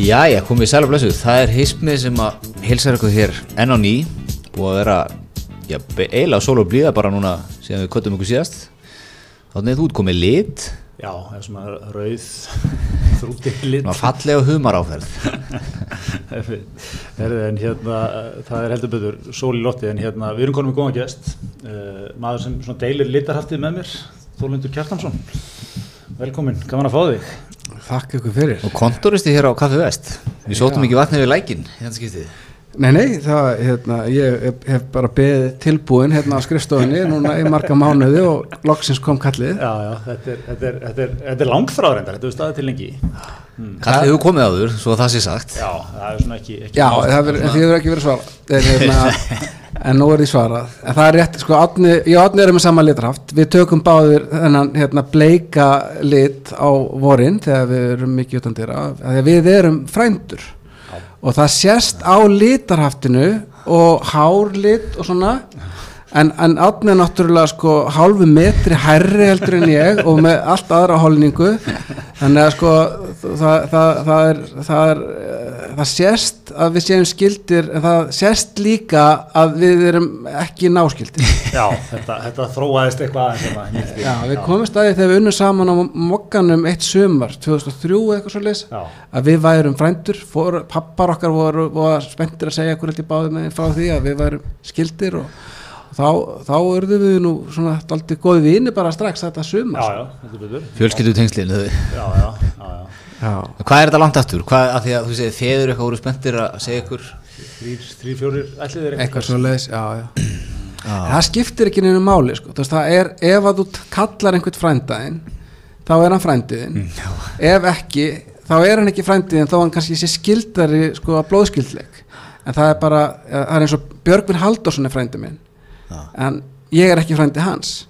Jæja, komið í sæla blessuð. Það er hismið sem að hilsar ykkur hér enn á ný og að vera eiginlega sól og blíða bara núna síðan við köttum ykkur síðast. Þannig að þú ert komið lit, Já, það er svona rauð þrúti lit svona fallega humar áferð. En hérna, eh, það er heldur betur sól í lotti en hérna, við erum konum með góðan gest uh, maður sem deilir litarhaftið með mér Þórlindur Kjartansson Velkomin, gaman að fá þig Þakka ykkur fyrir. Og kontoristi hér á Kaffi Vest. Við sóttum ekki vatnið við lækin. Nei, nei, það, hérna, ég hef, bara beðið tilbúin hérna á skrifstofunni núna í marga mánuði og loksins kom kallið. Já, já, þetta er, þetta er, þetta er, þetta er langþráður endar, þetta er staðið til lengi Kallið hefur komið áður, svo að það sé sagt. Já, það er svona ekki, ekki Já, það hefur, en því hefur ekki verið svarað. En, hérna, en nú er því svarað. En það er rétt, sko, Átni, ég og Átni erum með sama litraft. Við tökum báðir þennan hérna, bleika lit á vorin þegar við erum mikið utan dýra. Þegar við erum frændur. Og það sést á litarhaftinu og hárlit og svona en, en átni er náttúrulega sko hálfu metri hærri heldur en ég og með allt aðra holningu þannig að sko það, það, það er það er það sést að við séum skildir en það sést líka að við erum ekki náskildir Já, þetta, þetta þróaðist eitthvað aðeins hérna. Já, við komum staðið þegar við unnum saman á mokkanum eitt sumar 2003 eitthvað svo leys að við værum frændur fór, pappar okkar voru, voru spenntir að segja okkur held ég báði með frá því að við værum skildir og, þá, þá urðum við nú svona aldrei góði vini bara strax þetta sumar Já, já, þetta betur Fjölskyldu tengslinn. Já, já, já, já Já. Hvað er þetta langt aftur? Hvað, af því að þú segir feður eitthvað voru spenntir að segja ykkur. Þrýr, þrýr, fjórir, ætlið er eitthvað svo leys já, já. En það skiptir ekki neina máli sko. Þú veist, það er, ef að þú kallar einhvern frændaðinn þá er hann frændiðinn ef ekki, þá er hann ekki frændiðinn þó hann kannski sé skildari sko að blóðskildleik en það er bara, það er eins og Björgvin Halldórsson er frændi minn. Já. en ég er ekki frændi hans.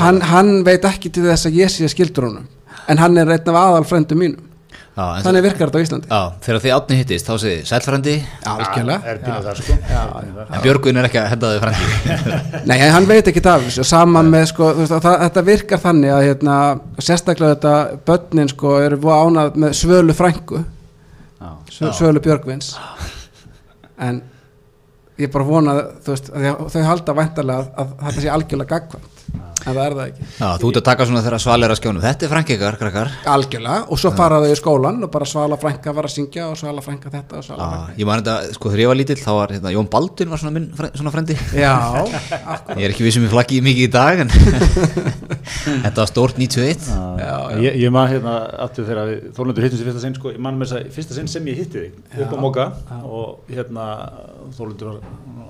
Hann, hann veit ekki til þess að ég sé skildur honum. En hann er einn af aðal frændum mínum þannig virkar þetta á Íslandi. Já, þegar þið átni hittist, þá segið sælfrændi, algjörlega. Er pínuð það, sko. Já, en Björgun er ekki að henda þið frændi. Nei, hann veit ekki af þessu sama með sko, þú veist, að það, þetta virkar þannig að hérna, sérstaklega þetta börnin sko eru búið ánað með svölu frængu já, svö, svölu Björgvins. En ég bara vona þú veist, að því að þau halda væntalega að, að þetta sé algjörlega gagkvæmt en það er það ekki Já, þú ert að taka svona þeirra svalir að skjónum. Þetta er frændi ykkar, krakkar. algjörlega og svo fara þau í skólan og bara svala frænka var að syngja og svala frænka þetta og svala frænka Já, ég man þetta, sko, þegar ég var lítill, þá var hérna, Jón Baldur var svona minn svona frændi. Já, akkur Ég er ekki vissum ég flaggi mikið í dag, en þetta var stórt 91. já, Ég, ég man hérna aftur þegar við Þórlundur hittum sér fyrsta sinn sko, ég man með þess að fyrsta sinn sem ég hitti þig upp á Móka og hérna Þórlundur var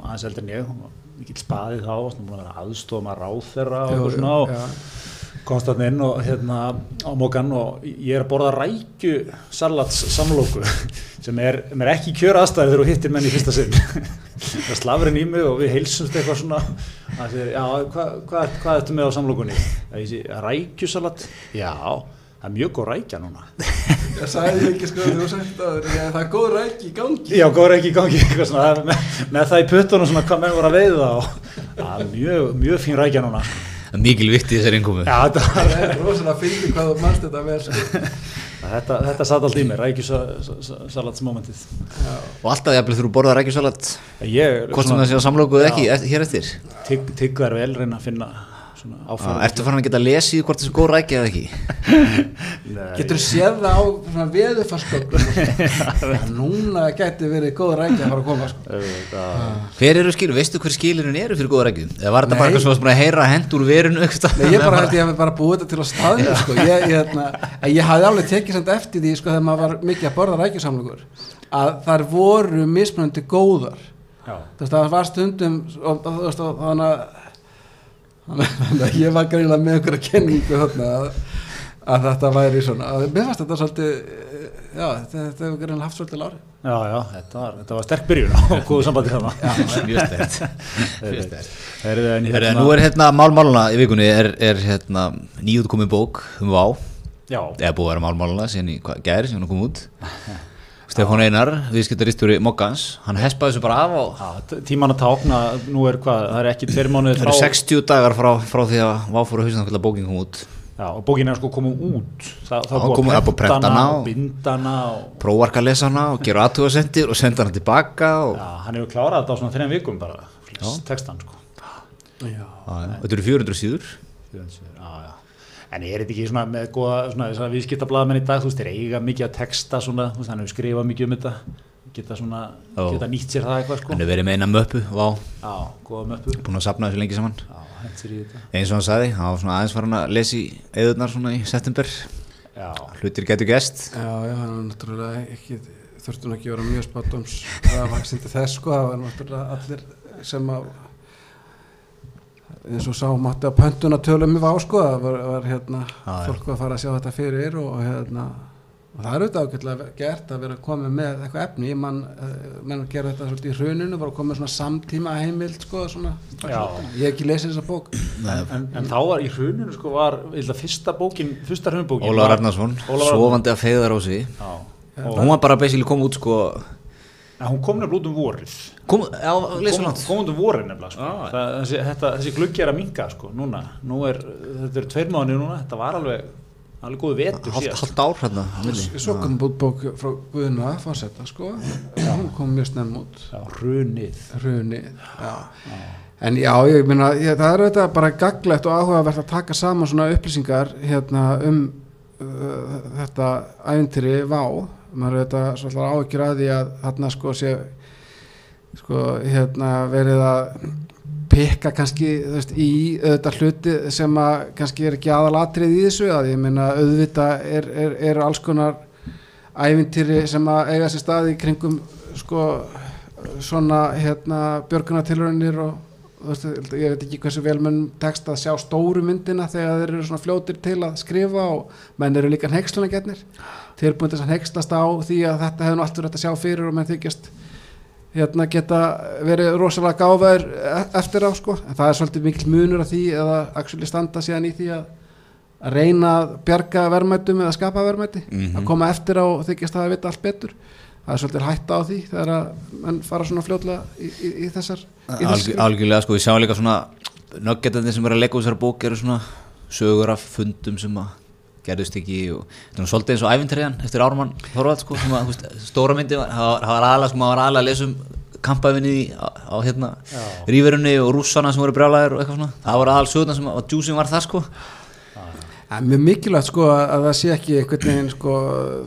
aðeins eldri en ég mikill spaði þá og svona að aðstofum að ráð þeirra og Jú, eitthvað svona og já. komst þarna inn og hérna á Mókan og ég er að borða rækju salats samlóku sem er, er ekki kjör aðstæði þegar þú hittir menn í fyrsta sinn það slafurinn í mig og við heilsumst eitthvað svona að segir, já, hvað hva, hva ertu með á samlókunni? Það rækjusalat já, það er mjög góð rækja núna Ég sagði ekki sko þú sagt að það er góð rækki í gangi já, góð rækja í gangi eitthvað svona, það er með, með það í puttunum svona hvað menn voru að veiða og það er mjög, mjög fín rækja núna Mikil vikt í þessari innkomu. já, þetta var Það er rosalega fyndi hvað þú mannst þetta vel sko. Þetta, þetta satt allt í mig, rækjusalatsmomentið. Og alltaf jafnvel þú borðar ekki salat, Ég, hvort sem það sé á samlókuð ekki, hér eftir. tigg, tigg er vel, reyna að finna svona áfæra. ertu farin að geta lesið hvort þessu góð rækja eða ekki? Getur séð það á svona veðufarsköpum Núna gæti verið góð rækja að fara að koma sko. Hver eru skilur, veistu hver skilurinn eru fyrir góða rækju? Eða var þetta bara eitthvað búin að heyra hend úr eitthvað? Nei, ég bara held ég hef bara búið þetta til að staðinu sko. ég, ég, hérna, en ég hafði alveg tekið samt eftir því sko, þegar maður var mikið að borða rækjusamlugur að þar voru mismunandi góðar það var stundum og, og, og þannig að þannig að ég var greinilega með einhverja kenningu þarna að, að þetta væri svona. Að, mér fannst þetta svolítið já, þetta, þetta hefur greinilega haft svolítið lári já, já þetta, var, þetta var sterk byrjun á góðu sambandi þarna. Mjög stert Mjög en Herra, Nú er hérna málmáluna í vikunni er, er hérna nýjútkomin bók um Vá. Já, eða búið að vera málmáluna sem hún kom út Stefán Einar, viðskiptaristjóri Mokkans hann hespaði þessu bara af og já tíman að tákna, nú er hvað, það er ekki tveir mánuði það eru 60 dagar frá, frá því að Vá fór að hausin þá bókin kom út. Já, og bókin er sko komið út. Það, það Já, er búið komið- það er að búið að prenta prenta hana hana og og- hana og prófarka að lesa hana og gera aðtúasendir og senda hana tilbaka og já, hann hefur klárað þetta á svona þrejan vikum bara textan sko. Já. Þetta eru 400 síður. Já, já. En er þetta ekki svona með góða svona, svona viðskiptablaðamenn í dag? Þú veist, þeir eiga mikið að texta svona, þú veist, hann hefur skrifað mikið um þetta. Geta svona, Já. geta nýtt sér það eitthvað sko. Hann er verið með eina möppu vá, já, góða möppu. Búin að sapna þessu lengi saman. Já, hent sér í þetta. Eins og hann sagði, hann var svona aðeins farin að lesa í eðurnar svona í september. Já, hlutir getur gest Já, já, hann er náttúrulega ekki, þurftum ekki að vera mjög spáttums að vaksindi þess sko, það var náttúrulega allir sem að eins og sá mátti að pöntuna tölum við á sko, það var, var hérna já. fólk var að fara að sjá þetta fyrir og hérna og það er auðvitað ágætlega gert að vera komið með eitthvað efni, mann uh, menn gera þetta svolítið í hruninu, var að koma með svona samtíma heimild sko, svona Já. ég hef ekki lesið þessa bók. En, en, en þá var í hruninu sko var, ég held að fyrsta bókin fyrsta hrunbókin Ólafur var- Arnarsson, sofandi að feyðar á sig já, og hún var bara basically kom út sko en hún kom nefnilega út um vorið. Kom, já, hún átt kom út um vorið nefnilega sko. Ah. það, þessi, þetta, þessi gluggi er að minka sko, núna, nú er, þetta er tveir mánuðir núna, þetta var alveg alveg góðu vetur halvt síðast. halvt ár hérna milli. Svo kom út bók frá Guðna Fórsetta sko, hún kom mjög snemm út. Já, hrunið. Hruni já. en já, ég meina ég, það er auðvitað bara gaglegt og áhugavert að taka saman svona upplýsingar hérna um uh, þetta ævintýri vá maður er auðvitað svolítið áhyggjur að því að þarna sko sé sko hérna verið að pikka kannski veist, í auðvitað hluti sem að kannski er ekki aðalatrið í þessu að ég meina auðvitað er, er, er alls konar ævintýri sem að eiga sér stað í kringum sko svona hérna björgunartilraunir og veist, ég veit ekki hversu vel menn tekst að sjá stóru myndina þegar þeir eru svona fljótir til að skrifa og menn eru líka hneykslunargetnir tilbúin til þess að hneykslast á því að þetta hefur nú allt verið hægt að sjá fyrir og menn þykjast hérna geta verið rosalega gáfaður e- eftir á sko. En það er svolítið mikil munur að því eða actually standa síðan í því að að reyna að bjarga verðmættum eða skapa verðmætti Mhm. að koma eftir á þykjast að vita allt betur það er svolítið hætta á því þegar að menn fara svona fljótlega í, í, í þessar í Alg, algjörlega sko, við sjáum líka svona nöggetandi sem er að leggja úr þessari bók eru svona sögur af fundum sem að gerðust ekki og þetta er nú svolítið eins og æfintriðan eftir Ármann Þorvald sko, sem að, stóra myndi var, það var- aðalega sko, maður var aðalega að lesa um kampafinni á, á hérna ríverunni og rússana sem voru brjálæðir og eitthvað svona, það var aðal sögurna sem að, að djúsin var það sko Það er mikilvægt sko að að það sé ekki einhvern veginn sko,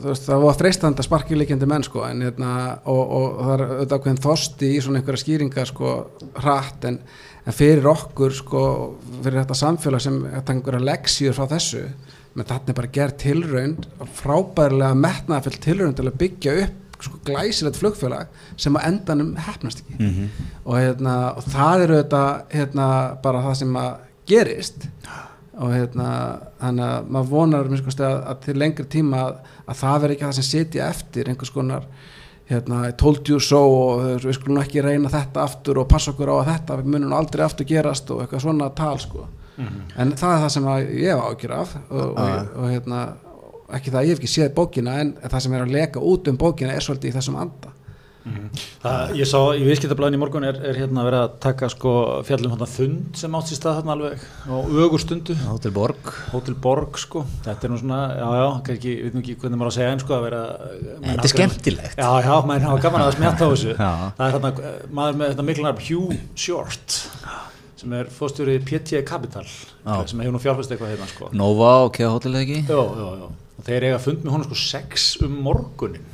veist, það var freistandi að sparki líkjandi menn sko en hérna og, og, það er auðvitað ákveðin þorsti í svona einhverja skýringar sko hratt en, en fyrir okkur sko, fyrir þetta samfélag sem þetta einhverja leksíur frá þessu menn þarna er bara gerð tilraun frábærlega metnaðafill tilraun til að byggja upp sko glæsilegt flugfélag sem að endanum hefnast ekki. Og, hérna, og það eru þetta hérna, bara það sem að gerist. Og hérna þannig að maður vonar minnst kosti, að, að til lengri tíma að, að það veri ekki það sem sitja eftir einhvers konar hérna, I told you so og við skulum ekki reyna þetta aftur og passa okkur á að þetta við munum aldrei aftur gerast og eitthvað svona tal sko. en það er það sem ég hef ágjur af og, og, og hérna ekki það að ég hef ekki séð bókina en það sem er að leka út um bókina er svolítið í þessum anda Það, ég sá í viðskiptablaðin í morgun er, er hérna verið að taka sko fjallum hérna fund sem átt sér stað þarna alveg á ögur stundu Hotel Borg. Hótel Borg sko, þetta er nú svona, já já, kannski, við veitum ekki hvernig maður á að segja einn sko að vera Þetta er skemmtilegt. Já, já, maður hafa gaman að smjatta á þessu. Það er hérna, maður með þetta miklunar Hugh Short sem er fórstjóri PT Capital Já. sem hefur nú fjárfæst eitthvað hérna sko. Nova og Kea Hotel eða ekki? Já, já, já, og þeir eiga fund með honum sko sex um morgunin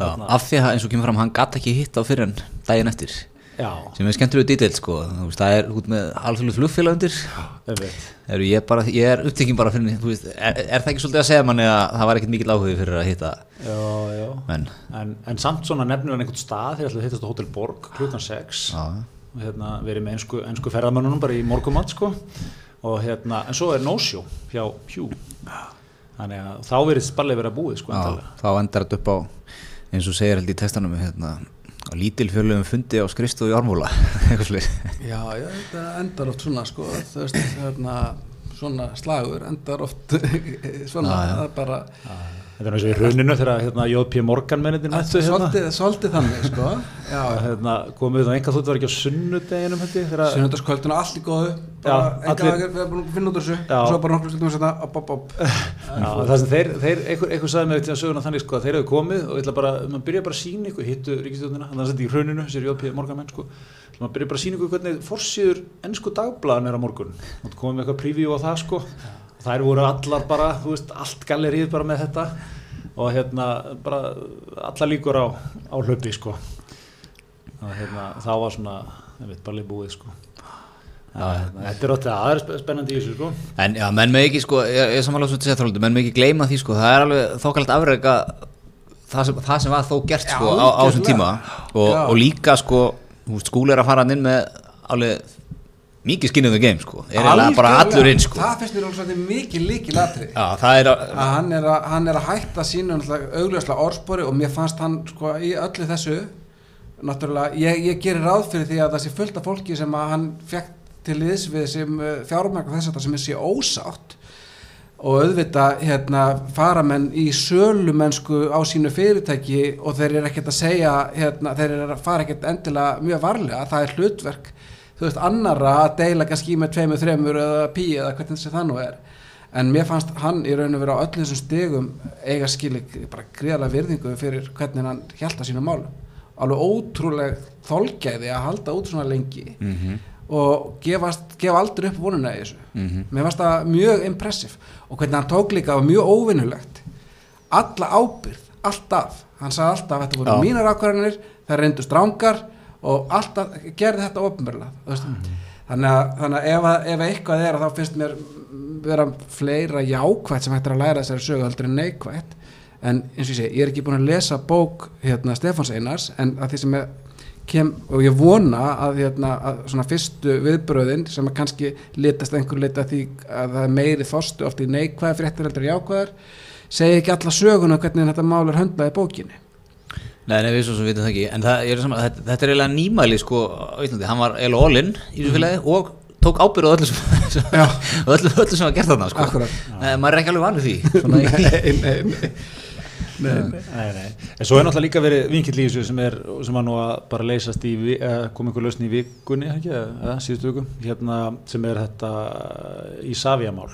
af því að eins og kemur fram hann gatt ekki hitt á fyrir en daginn eftir. Já, sem er skemmtilegu dítill sko. Veist, það er út með alþjóðlega flugfélag undir. Eru, ég, bara, ég er upptekinn bara fyrir veist, er, er það ekki svolítið að segja manni að það var ekkert mikill áhugi fyrir að hitta Já, já. menn? En, en samt svona nefnir hann einhvern stað þegar hittast á Hotel Borg klukkan 6 Já. og hérna verið með einsku, einsku ferðamönnunum bara í morgumat sko. Og hérna, en svo er no-show hjá Hugh þannig að þá verið spallið verið að búið sko þá endar þetta upp á eins og segir held í textanum hérna, á lítilfjörlegum fundi á skristu í Ármúla Já, já, þetta endar oft svona sko, veist, hérna, svona slagur endar oft svona, Já, já. það er bara þetta er eins og í hruninu þegar hérna, J.P. Morgan mennitin mættu hérna, svolítið, þannig sko já, hérna komið það enga þútt var ekki á sunnudeginum allt í góðu enga allir- allir... við erum búin að finna út þessu og svo bara nokkur stundum þetta op, op, op. Það sem þeir, þeir einhver, einhver sagði mig til að söguna þannig sko að þeir hefðu komið og ég ætla bara, maður byrja bara að sína ykkur, hittu ríkistjóðnina, þannig að þetta í hruninu, sér J.P. Morgan menn sko, maður byrja bara að sína ykkur hvernig forsýður ennsku dagblaðan er á morgun, og komið með eitthvað preview á það sko, þær voru allar bara, þú veist, allt gallerið bara með þetta og hérna bara allar líkur á, á hlaupi sko, og hérna þá var svona, ég veit, bara búið sko. Já, hérna, þetta er óttið aðeins spennandi í þessu sko. En já, menn með ekki sko, ég, ég samanlega svo til að menn með ekki gleyma því sko, það er alveg þokkalt afrega það sem, það sem var þó gert Já, sko á, á þessum tíma og, Já. og líka sko, skúli er að fara inn með alveg mikið skinnið the game sko, er eiginlega bara allur inn sko. það finnst mér alveg svolítið mikið það er að, hann er að, hann er að hætta sínu augljóslega orðspori og mér fannst hann sko í öllu þessu náttúrulega, ég, ég gerir ráð fyrir því að það sé fullt af fólki sem að hann fekk til liðs við sem uh, fjármæk þess að það sem er sé ósátt. Og auðvitað hérna, fara menn í sölumennsku á sínu fyrirtæki og þeir eru ekkert að segja hérna, þeir eru að fara ekkert endilega mjög varlega, það er hlutverk þú veist, annara að deila kannski með tveimur, þreimur eða pí eða hvernig þessi það nú er en mér fannst hann í raun og vera á öllum þessum stegum eiga skilik bara gríðarlega virðingu fyrir hvernig hann hjælta sínu málum alveg ótrúleg þolgæði að halda út svona lengi Mhm. og gefast, gefa aldrei upp vonuna í þessu Mhm. mér fannst það mjög impressiv og hvernig hann tók líka var mjög óvinnulegt alla ábyrð, alltaf hann sagði alltaf, þetta voru Já. mínar ákvarðanir það reyndu strángar og alltaf gerði þetta ofnbörlega þannig að, þannig að ef, ef eitthvað er þá finnst mér vera fleira jákvætt sem hægt er að læra þessari sögu heldur en neikvætt. En eins og ég segi, ég er ekki búin að lesa bók hérna Stefáns Einars en að því sem ég kem og ég vona að, hérna, að svona fyrstu viðbröðin sem að kannski litast einhver lita því að það er meiri þostu oft í neikvæða fréttir heldur en jákvæðar segi ekki alla söguna hvernig þetta mál er höndlað í bókinni Nei, nei, við svo sem vitum það ekki En það, er saman, þetta, þetta er eiginlega nýmæli sko Íslandi, hann var eiginlega all-in í þessu félagi og tók ábyrð á öllu sem, öllu, öllu sem var gert þarna sko. Akkúrat. Nei, maður er ekki alveg vanur því nei, nei, nei. Nei, nei. En svo er náttúrulega líka verið vinkill í þessu sem er, sem var nú að bara leysast í, eh, kom einhver lausn í vikunni, ekki, eða síðustu viku, hérna, sem er þetta í Savia-mál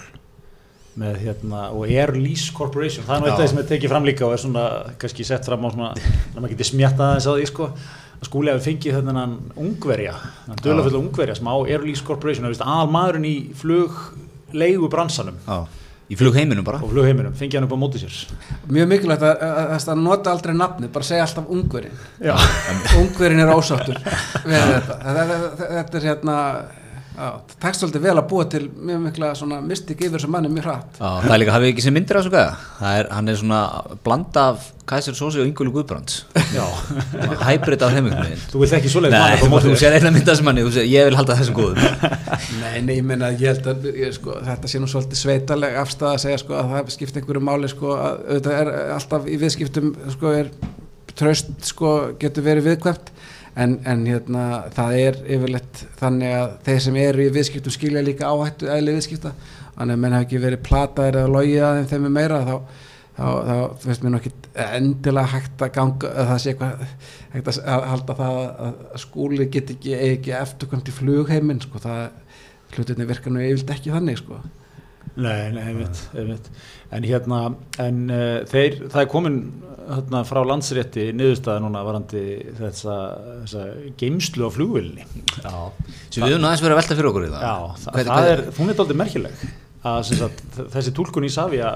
með hérna, og Air Lease Corporation, það er nú Já. eitthvað sem er tekið fram líka og er svona, kannski sett fram á svona, að maður geti smjattað aðeins á því, sko, að skúli hafi fengið hann ungverja, hann dölafull ungverja sem á Air Lease Corporation, það er vist aðal maðurinn í flugleigu bransanum Já, í flugheiminum bara og flugheiminum, fengið hann upp á móti sér. mjög mikilvægt að, að, að, að nota aldrei nafni bara segja alltaf ungverinn Já. ungverinn er ósáttur við þetta þetta, þetta, þetta er hérna það tekst svolítið vel að búa til mjög mikla svona mystik yfir þessum manni mjög hratt. Já, það er líka, hafið ekki sem myndir á þessu gæða Það er, hann er svona blanda af Kæsir Sósi og Ingúli Guðbrands. Hybrid af heimingum Þú vilt ekki mann upp á þú, móti þú sér einna mynda sem hann þú sér, ég vil halda þessum góðum. Nei, nei, ég meina, ég held að ég, sko, þetta sé nú svolítið sveitaleg afstæða að segja sko, að það skipti einhverju máli sko, að auðvitað er alltaf í viðskiptum sko, er tröst sko, getur verið viðkvæmt en, en hérna, það er yfirleitt þannig að þeir sem eru í viðskiptum skilja líka áhættu eðli viðskipta þannig að menn hafa ekki verið plataðir eða logið að þeim er meira þá þá, þá finnst mér nú ekki endilega hægt að ganga að það sé eitthvað hægt að halda það að skúli get ekki, ekki eftirkvæmt í flugheimin sko, það hlutinni virkar nú yfirleitt ekki þannig sko. Nei, nei, einmitt, einmitt. En hérna, en uh, þeir, það er komin hérna, frá landsrétti niðurstaða núna varandi þessa, þessa geimslu á flugvilni. Já, sem við höfum aðeins verið að velta fyrir okkur í það Já, það, Hvernig- það er, hún er dálítið merkileg að sagt, þessi túlkun í Savia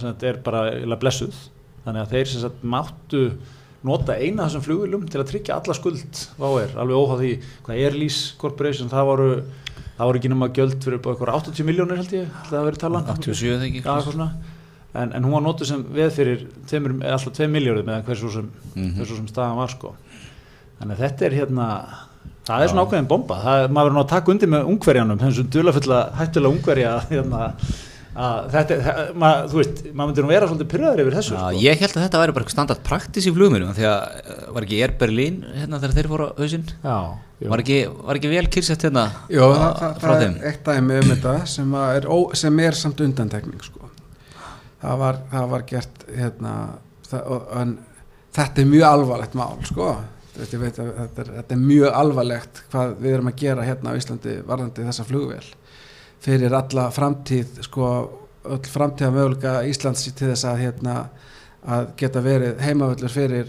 sagt, er bara blessuð þannig að þeir sagt, máttu nota eina af þessum flugvilum til að tryggja alla skuld á er, alveg óháð því hvað Air Lease Corporation, það voru það voru ekki nema gjöld fyrir eitthvað 80 miljónir held ég, held að verið talan 87 þegar ekki svona. en, en hún var notuð sem veð fyrir tveimur, alltaf 2 miljóður með hversu sem, Mhm. hversu sem staðan var sko. þannig að þetta er hérna það er svona ákveðin bomba það, maður verður nú að taka undir með ungverjanum þessum dulafulla hættulega ungverja hérna, að þetta, það, maður, þú veist, maður myndir nú vera svolítið pyrraður yfir þessu Já, sko. ég held að þetta væri bara standard praktis í flugminum því að uh, var ekki Air Berlin hérna þegar þeir fóru á hausinn? Já, var ekki, var ekki vel kýrsett hérna Jó, það, á- það, frá það þeim? er eitt dæmi um þetta sem, að er, ó, sem er samt undantekning sko. það var, það var gert hérna, það, og, en þetta er mjög alvarlegt mál sko. Þú veist, ég veit að þetta er, þetta er mjög alvarlegt hvað við erum að gera hérna á Íslandi varðandi þessa flugvél fyrir alla framtíð sko, öll framtíða möguleika Íslands til þess að hérna að geta verið heimavöllur fyrir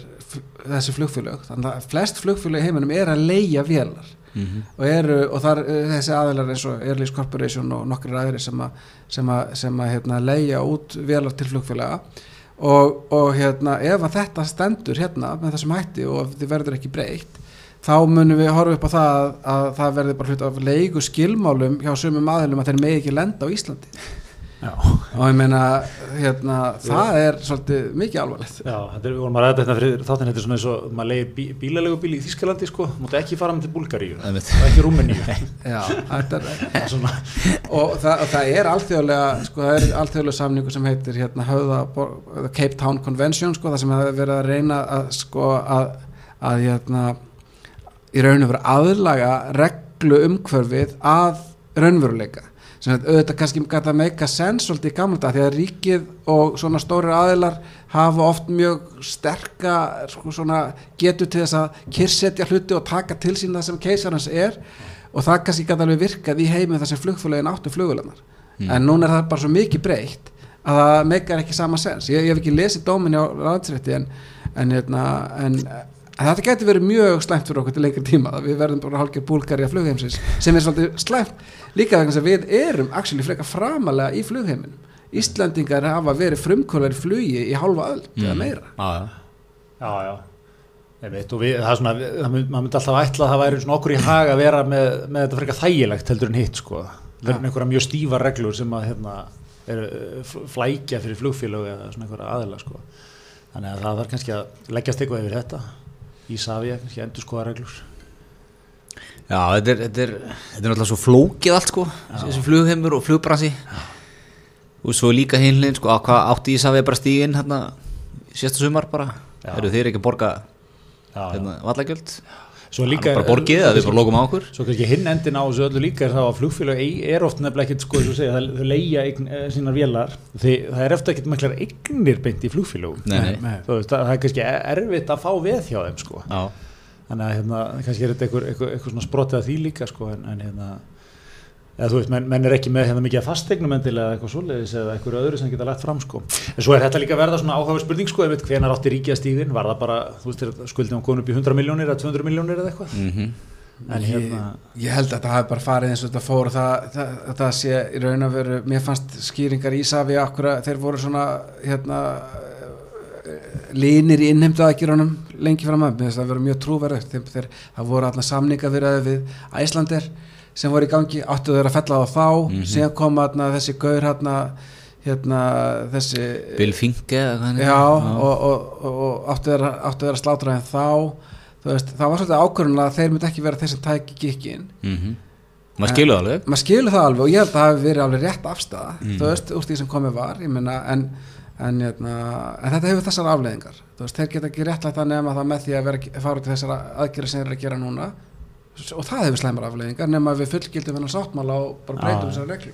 þessi flugfélög þannig að flest flugfélög í heiminum er að leigja vélar Mhm. og, eru, og þar eru þessi aðeinar eins og Airlines Corporation og nokkrir aðri sem að, sem að, sem að hérna, leigja út vélar til flugfélaga og, og hérna, ef að þetta stendur hérna með þessum hætti og þið verður ekki breytt þá munum við horfa upp á það að, að það verður bara hlut af leigu skilmálum hjá sumum aðeilum að þeir megi ekki lenda á Íslandi. Já, og ég meina hérna, það er svolítið mikið alvarlegt. Já þetta er, við vorum að ræða þetta fyrir þáttin þetta er svona eins og maður leiði bí, bílalegu bíl í Þískalandi sko, mútu ekki fara með til Einmitt. og ekki Rúmeníu. Já, þetta Það svona, og það, það er alþjóðlega sko, það er alþjóðlega samningu sem heitir hérna, höfða, Cape Town Convention sko, það sem hefur verið að reyna að, sko, að, að hérna, í raun og veru aðlaga reglu umhverfið að raunveruleika. Sem að auðvitað kannski gæta að meika sens svolítið í gamla dag því að ríkið og svona stórir aðilar hafa oft mjög sterka sko, svona, getur til þess að kyrsetja hluti og taka til sín það sem keisarans er. Og það kannski gæti alveg virkað í heiminn þar sem flugfélagin áttu flugulanar en núna er það bara svo mikið breytt að það meikar ekki sama sens ég, ég hef ekki lesið dóminni á landsrétti en, en, hérna, en, en þetta getur verið mjög slæmt fyrir okkur til lengri tíma við verðum bara hálfgerð búlgari að flugheimsins sem er svolítið slæmt. Líka að við erum actually frekar framalega í flugheiminum. Íslandingar hafa verið frumkvölar í flugi í hálfa öll eða meira. Já, já. já, og við, það er svona, maður myndi alltaf ætla að það væri svona okkur í hag að vera með, með þetta frekar þægilegt heldur en hitt sko. það er einhverja mjög stífa reglur sem að hérna, er flækja fyrir flugfélög eða svona einhverja aðila sko. þannig að það þarf kannski að leggjast eitthvað yfir þetta í Savia, kannski endur skoða reglur. Já, þetta er, þetta er, þetta er náttúrulega svo flókið allt sko, þessi flugheimur og flugbransi og svo líka hinlinn sko, að hvað átti að við bara stíginn hérna sérsta sumar bara, Já. eru þeir ekki að borga já, hérna, vallagjöld Svo líka bara borgið að við bara lókum á okkur. Svo kannski hinn endin á þessu öllu líka er það að flugfélag er oft nefnilega ekkert sko þess að segja, það, leigja eign, e, sínar vélar. Þi, það er eftir ekkert miklar eignir beint í flugfélagum það, það er kannski erfitt að fá veð hjá þeim sko. Já, þannig að hérna, kannski er þetta eitthvað, eitthvað, eitthvað svona sprotið að því líka sko en, en hérna eða þú veist, menn, menn er ekki með hérna mikið að fastegnum endilega eða eitthvað svoleiðis eða eitthvað öðru sem geta lagt fram sko. En svo er þetta líka að verða svona áhuga spurning sko við hvenar átti ríkið að stíðin var það bara, þú veist, skuldið á konu upp í 100 miljónir eða 200 miljónir eða eitthvað? Mhm. En ég, hérna, ég held að þetta hafi bara farið eins og þetta fór og það, það, það sé í raun að veru mér fannst skýringar í Savi akkur að þeir voru svona hérna línir í innheimtu aðgjörunum lengi fram að, mér finnst það að vera mjög þeir, það voru allar samninga við við Æslandir sem voru í gangi áttu þeir að fella á þá síðan kom atna, þessi gaur hérna, hérna þessi heitir. og, og, og, áttu þeir að- slátra þeim þá. Veist, það var svolítið ákvörðun að þeir myndi ekki vera þeir sem tæki gikkin Mhm. maður skilur það alveg. Maður skilur það alveg og ég held að það hafi verið alveg rétt afstæða Mm. þú veist, úr því sem komið var. Meina, en, en, en, en þetta hefur þessar afleðingar veist, þeir geta ekki réttlætt að nema það með því að vera, að fara til þessar aðgerið sem þeir eru að gera núna og það hefur slæmar afleðingar nema við fullgildum hennar sáttmála og bara breytum Já. þessar reglu.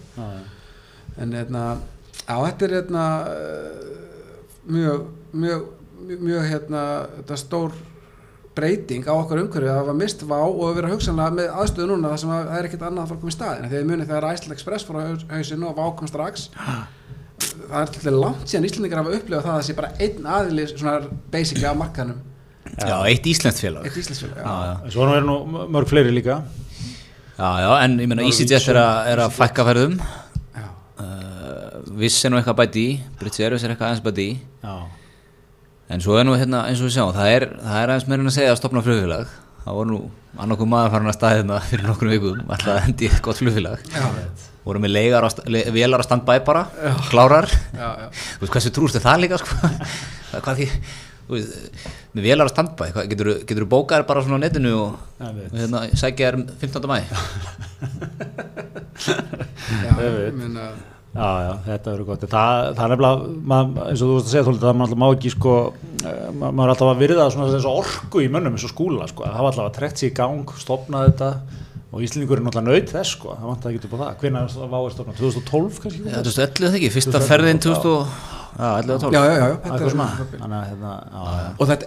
En hérna, á þetta er hérna eh, mjög mjög, mjög, mjög hérna þetta stór breyting á okkar umhverju að hafa mist vá og að vera hugsanlega með aðstöðu núna þar sem að það er ekkert annað að fara að koma í staðin þegar við munið þegar Æsland Express fór á haus- hausinu og vá kom strax það er til langt síðan Íslandingar hafa upplifað það að það sé bara einn aðili svona basically á markanum Já, eitt íslenskt félag eitt já. En svo er nú mörg fleiri líka já, já, en ég meina EasyJet er, að- er að fækka ferðum Já. uh, Viss er nú eitthvað bæti í British Airways er eitthvað aðeins bæti í já, En svo er nú hérna eins og við sjáum, það er, það er aðeins meira en að segja að stopna flugfélag. Það var nú annarkum maður farin að staði hérna fyrir nokkrum vikum, alltaf að hendi í eitt gott flugfélag. Voru með leigar á, sta- le, vélar á standbæ bara, klárar. Já, já. Þú veist hversu trúst er það líka, sko? Það hvað því, við velar að standbæ getur þú bókað bara svona á netinu og, og hérna, sækja þér 15. mæ Já, ég minna Já, já, þetta verður gott. Það, það er nefnilega, eins og þú veist að segja, það er alltaf mági, sko, eh, maður er alltaf að virða þessu orgu í mönnum, þessu skúla, sko, að hafa alltaf að trekt sér í gang, stopna þetta og Íslingur er náttúrulega nöyt þess, sko, það vant að það getur búið það. Hvernig var það stopnað? 2012 kannski? Já, 2011 þegar ekki, fyrsta ferðin 2012. 11-12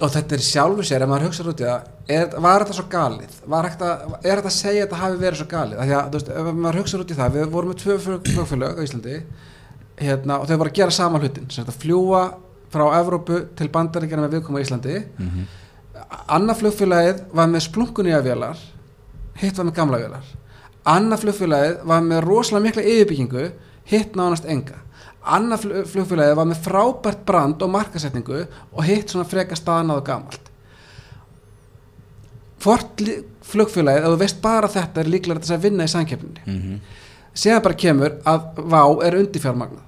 og þetta er sjálfu sér ef maður hugsaður út í það var þetta svo galið? Þetta, er þetta að segja að þetta hafi verið svo galið? Að, veist, ef maður hugsaður út í það við vorum með tvö flugfélög á Íslandi hérna, og þau var að gera sama hlutin að fljúa frá Evrópu til bandaríkjana með viðkomu í Íslandi. Mm -hmm. annað flugfélagið var með splunkunni af velar hitt var með gamla velar annað flugfélagið var með rosalega mikla yfirbyggingu hitt nánast enga annað flug- flugfélagið var með frábært brand og markasetningu og hitt svona freka staðnað og gamalt. Hvort li- flugfélagið, ef þú veist bara þetta er líklega þess að vinna í samkeppninni. Mhm. síðan bara kemur að vá er undirfjármagnað.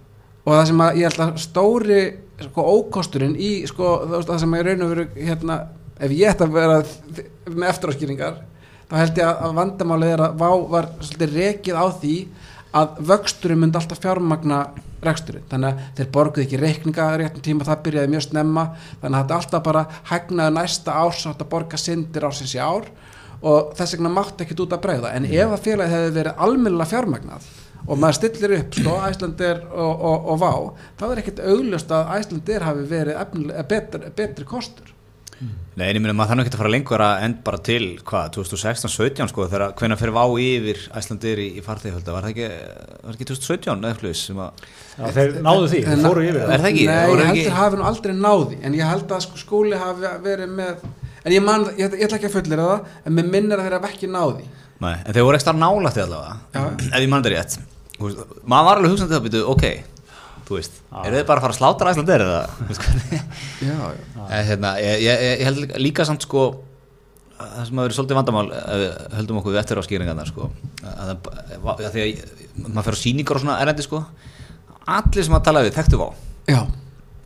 Og það sem að ég held að stóri sko, ókosturinn í sko, það sem að ég raun og veru hérna, ef ég ætti að vera með eftiráskýringar þá held ég að, að vandamálið er að vá var svolítið rekið á því að vöxturinn myndi alltaf fjármagna reksturinn, þannig að þeir borguðu ekki reikninga réttum tíma, það byrjaði mjög snemma. Þannig að þetta alltaf bara hagnaði næsta árs að borga syndir ásins í ár og þess vegna mátti ekkit út að bregða. En ef að félagið hefði verið almennilega fjármagnað og maður stillir upp sko, Æslandir og, og, og Vá þá er ekkit augljóst að Æslandir hafi verið betri, betri kostur Nei, en ég meina maður þannig ekki að fara lengur að end bara til, hvað, 2016-17 sko, þegar hvenær fyrir vá yfir Æslandir í, í farþegihölda, var það ekki, var ekki 2017 eða eitthvað sem að, Já, þeir náðu því, þeir fóru yfir Er það ekki? Nei, ég held ekki- að hafi nú aldrei náði en ég held að sko, skóli hafi verið með en ég, man, ég, ég ætla ekki að fullir það en mér minnir að þeir hafi ekki náði nei, en þeir voru ekki starf nálægt allavega, ef ég mann þetta rétt, maður var alveg hugsandi það, byrju, ok, þú veist, eru þið bara að fara að slátra Æslandir eða, veist hvernig? Já, já. En, hérna, ég, ég, ég held líka- líka samt sko að það sem hafa verið svolítið vandamál við höldum okkur við eftir á skýringarnar sko. Að, að, að, að því að maður fer á sýningar og svona erendi sko. Allir sem að tala við þekktu á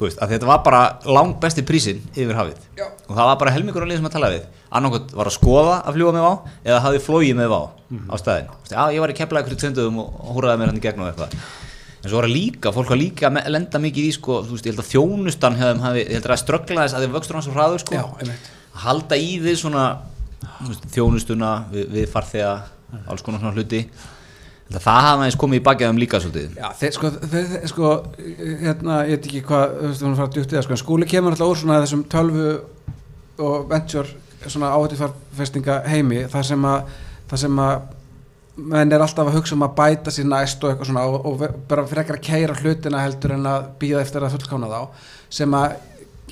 þú veist, að þetta var bara lang besti prísin yfir hafið. Já. og það var bara helmingur á liðið sem að tala við. Annarkot var að skoða að fljúa með vá eða hafði flóið með vá á staðin Þú veist, já, ég var í kepla ykkur tvindum og og húraði mér hann í gegn og eitthvað en svo var það líka, fólk var líka að lenda mikið í sko, þú veist, ég held að þjónustan hefðum hafi, ég held að ströggla þess að þið vöxtur hans svo hraður sko. Já, að halda í við svona veist, þjónustuna við, við farþega alls konar svona hluti. Þetta það hafa aðeins komið í bakið um líka svolítið. Já, þeir sko, þeir, sko hérna, ég veit ekki hvað, þú veist, hún fara djúpt í það, sko, en skúli kemur alltaf úr svona þessum tölvu og venture svona áhættufarfestinga menn er alltaf að hugsa um að bæta sér næst og eitthvað svona og, og bara frekar að keira hlutina heldur en að býða eftir að fullkána þá sem að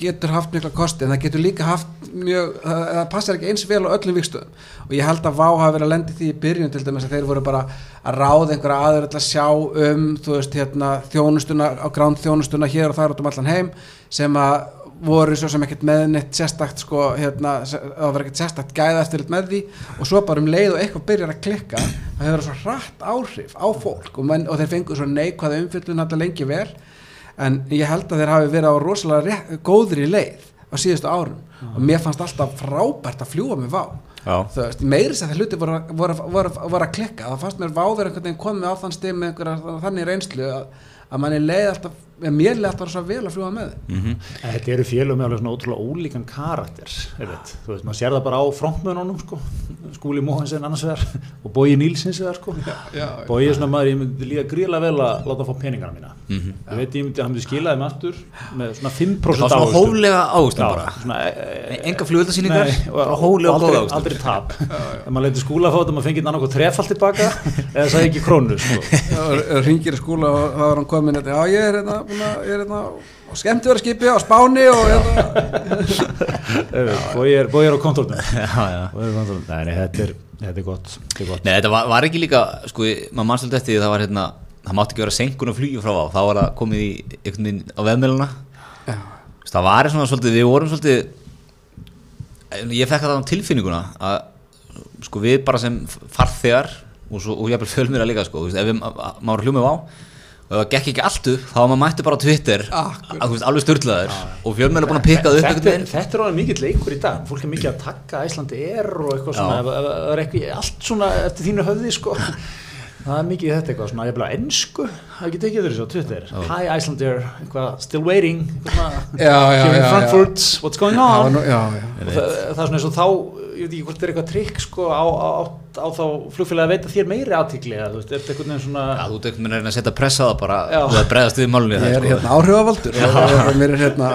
getur haft mikla kosti en það getur líka haft mjög, það, passar ekki eins vel á öllum vikstöðum og ég held að Vá hafi verið að lendi því í byrjun til dæmis að þeir voru bara að ráða einhverja aður að sjá um þú veist hérna þjónustuna á gránd þjónustuna hér og þar út um allan heim sem að voru svo sem ekkert með neitt sérstakt sko hérna, það var ekkert sérstakt gæða eftir með því. Og svo bara um leið og eitthvað byrjar að klikka það hefur svo hratt áhrif á fólk. Og, menn, og þeir fengu svo neikvæða umfyllun þetta lengi vel. En ég held að þeir hafi verið á rosalega góðri leið á síðustu árum. Og mér fannst alltaf frábært að fljúa með vá Já. þú veist, meiri sem þeir hluti voru, voru, voru, voru að klikka, það fannst mér váður einhvern veginn komið á þann stig með einhverja þannig reynslu að, að manni leið alltaf, ja, mér leið alltaf svo vel að fljúa með mm En Þetta eru félög með alveg svona ótrúlega ólíkan karakter, er þetta. Þú veist, maður sér það bara á frontmönunum, sko. Skúli Móhansen annars vegar og Bói Nílsins vegar, sko. já, Bói er svona maður, ég myndi líka gríðlega vel að láta fá peningana mína. Mhm. Ég veit, ég myndi, hann myndi skila þeim aftur með svona 5% Það var svona hóflega ávöxtun Já, bara. svona, e, e, Enga flugöldasýningar Nei, og hóflega og góða aldrei, ávöxtun. Aldrei tap ef maður leiti skúla að maður fengið annað trefald tilbaka eða það ekki krónu og ég er hérna, búin að- ég er hérna og skemmt vera skipi á Spáni og hérna er, bói er á já Bói er á kontórnum. nei, þetta er, þetta er gott, þetta er gott. Nei, þetta var, var ekki líka, sko, maður mannstöld eftir því það var hérna, það mátti ekki vera senkun og flýju frá á, þá var það komið í einhvern veginn á veðmjöluna já, það var svona svolítið, við vorum svolítið ég fekk það á tilfinninguna að sko við bara sem farþegar og, svo, og ég er bara fjölmýra líka sko, ef við, maður hljómið á og það gekk ekki allt upp, þá maður mættu bara Twitter. Veist, alveg styrlaður og fjölmýra búin að pikka það upp þetta, þetta er alveg mikill leikur í dag. Fólk er mikið að takka Æslandi er og eitthvað Já. svona það er ekki, allt svona eftir þínu höfði sko. það er mikið þetta eitthvað svona, ég er bara ennsku það er ekki þessu á Twitter? Hi Icelandair, still waiting. Já, já, here in já, já. Frankfurt, what's going on? já, já. Það, það er svona eins og þá ég veit ekki hvort þetta er eitthvað trikk sko á, á, á, á þá flugfélagi að veita þér meiri aðtikli eða þú veist, er þetta einhvern veginn svona Já, þú ert einhvern veginn að setja pressa á það bara og það bregðast við málunni ég er hérna áhrifavaldur og, og mér er hérna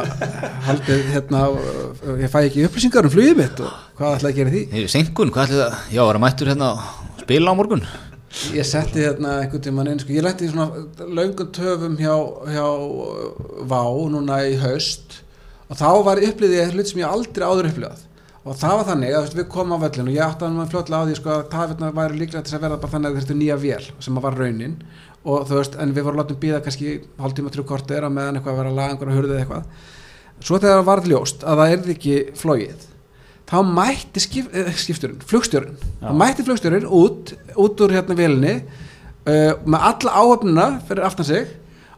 haldið hérna ég fæ ekki upplýsingar um flugið mitt og hvað ætla að gera því. Senkun, hvað ætli það? Já, var að mættur hérna að spila á morgun? Ég setti hérna einhvern tímann inn sko, ég letti í svona löngum töfum hjá, hjá Vá núna í haust og þá var upplýðið ég hlut sem ég aldrei áður upplýðað og það var þannig að við komum á völlin og ég átti að fljótlega á því sko, að tafirna væri líklega til að verða bara þannig að þetta nýja vél sem var raunin. Og þú veist, en við vorum látum býða kannski hálftíma trú kortir að meðan eitthvað að vera að laga einhverja hurðið eitthvað. Svo þegar það varð ljóst að það erði ekki flóið þá mætti skip, eh, skipstjórinn, flugstjórinn. Já. þá mætti flugstjórinn út út úr hérna vélinni uh, með alla áhöfnuna fyrir aftan sig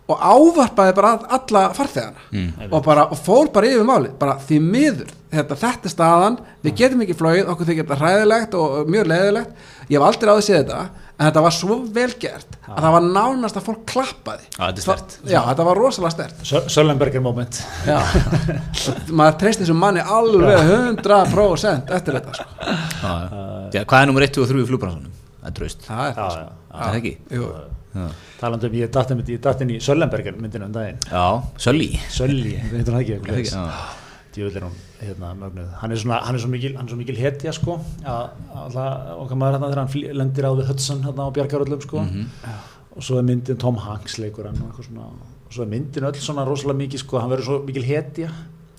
og ávarpaði bara alla farþegana. Mm. og, bara, og fór bara yfir málið. Bara því miður, þetta, þetta er staðan. Við getum ekki flóið, okkur þykir þetta hræðilegt og mjög leiðilegt, ég hef aldrei áður séð þetta, en þetta var svo vel gert að það var nánast að fólk klappaði. Já, þetta er sterkt. já, þetta var rosalega stert Söllenberger moment. Maður treyst þessum manni alveg 100% eftir þetta sko. Já, já, hvað er nummer 1 og 3 í flugbransunum? Það er draust það er það sko. Það er ekki talandi um ég datt um ég datt inn í Söllenberger myndinu um daginn. Já Sölli. Sölli, ekki? Er það ekki? er hún hérna mögnuð. Hann er svona, hann er svo mikil, hann er svo mikil hetja sko að alltaf okkar maður hérna þegar hann lendir á við Hudson hérna á Bjargaröllum sko. Og svo er myndin Tom Hanks leikur hann og eitthvað svona og svo er myndin öll svona rosalega mikið sko. Hann verður svo mikil hetja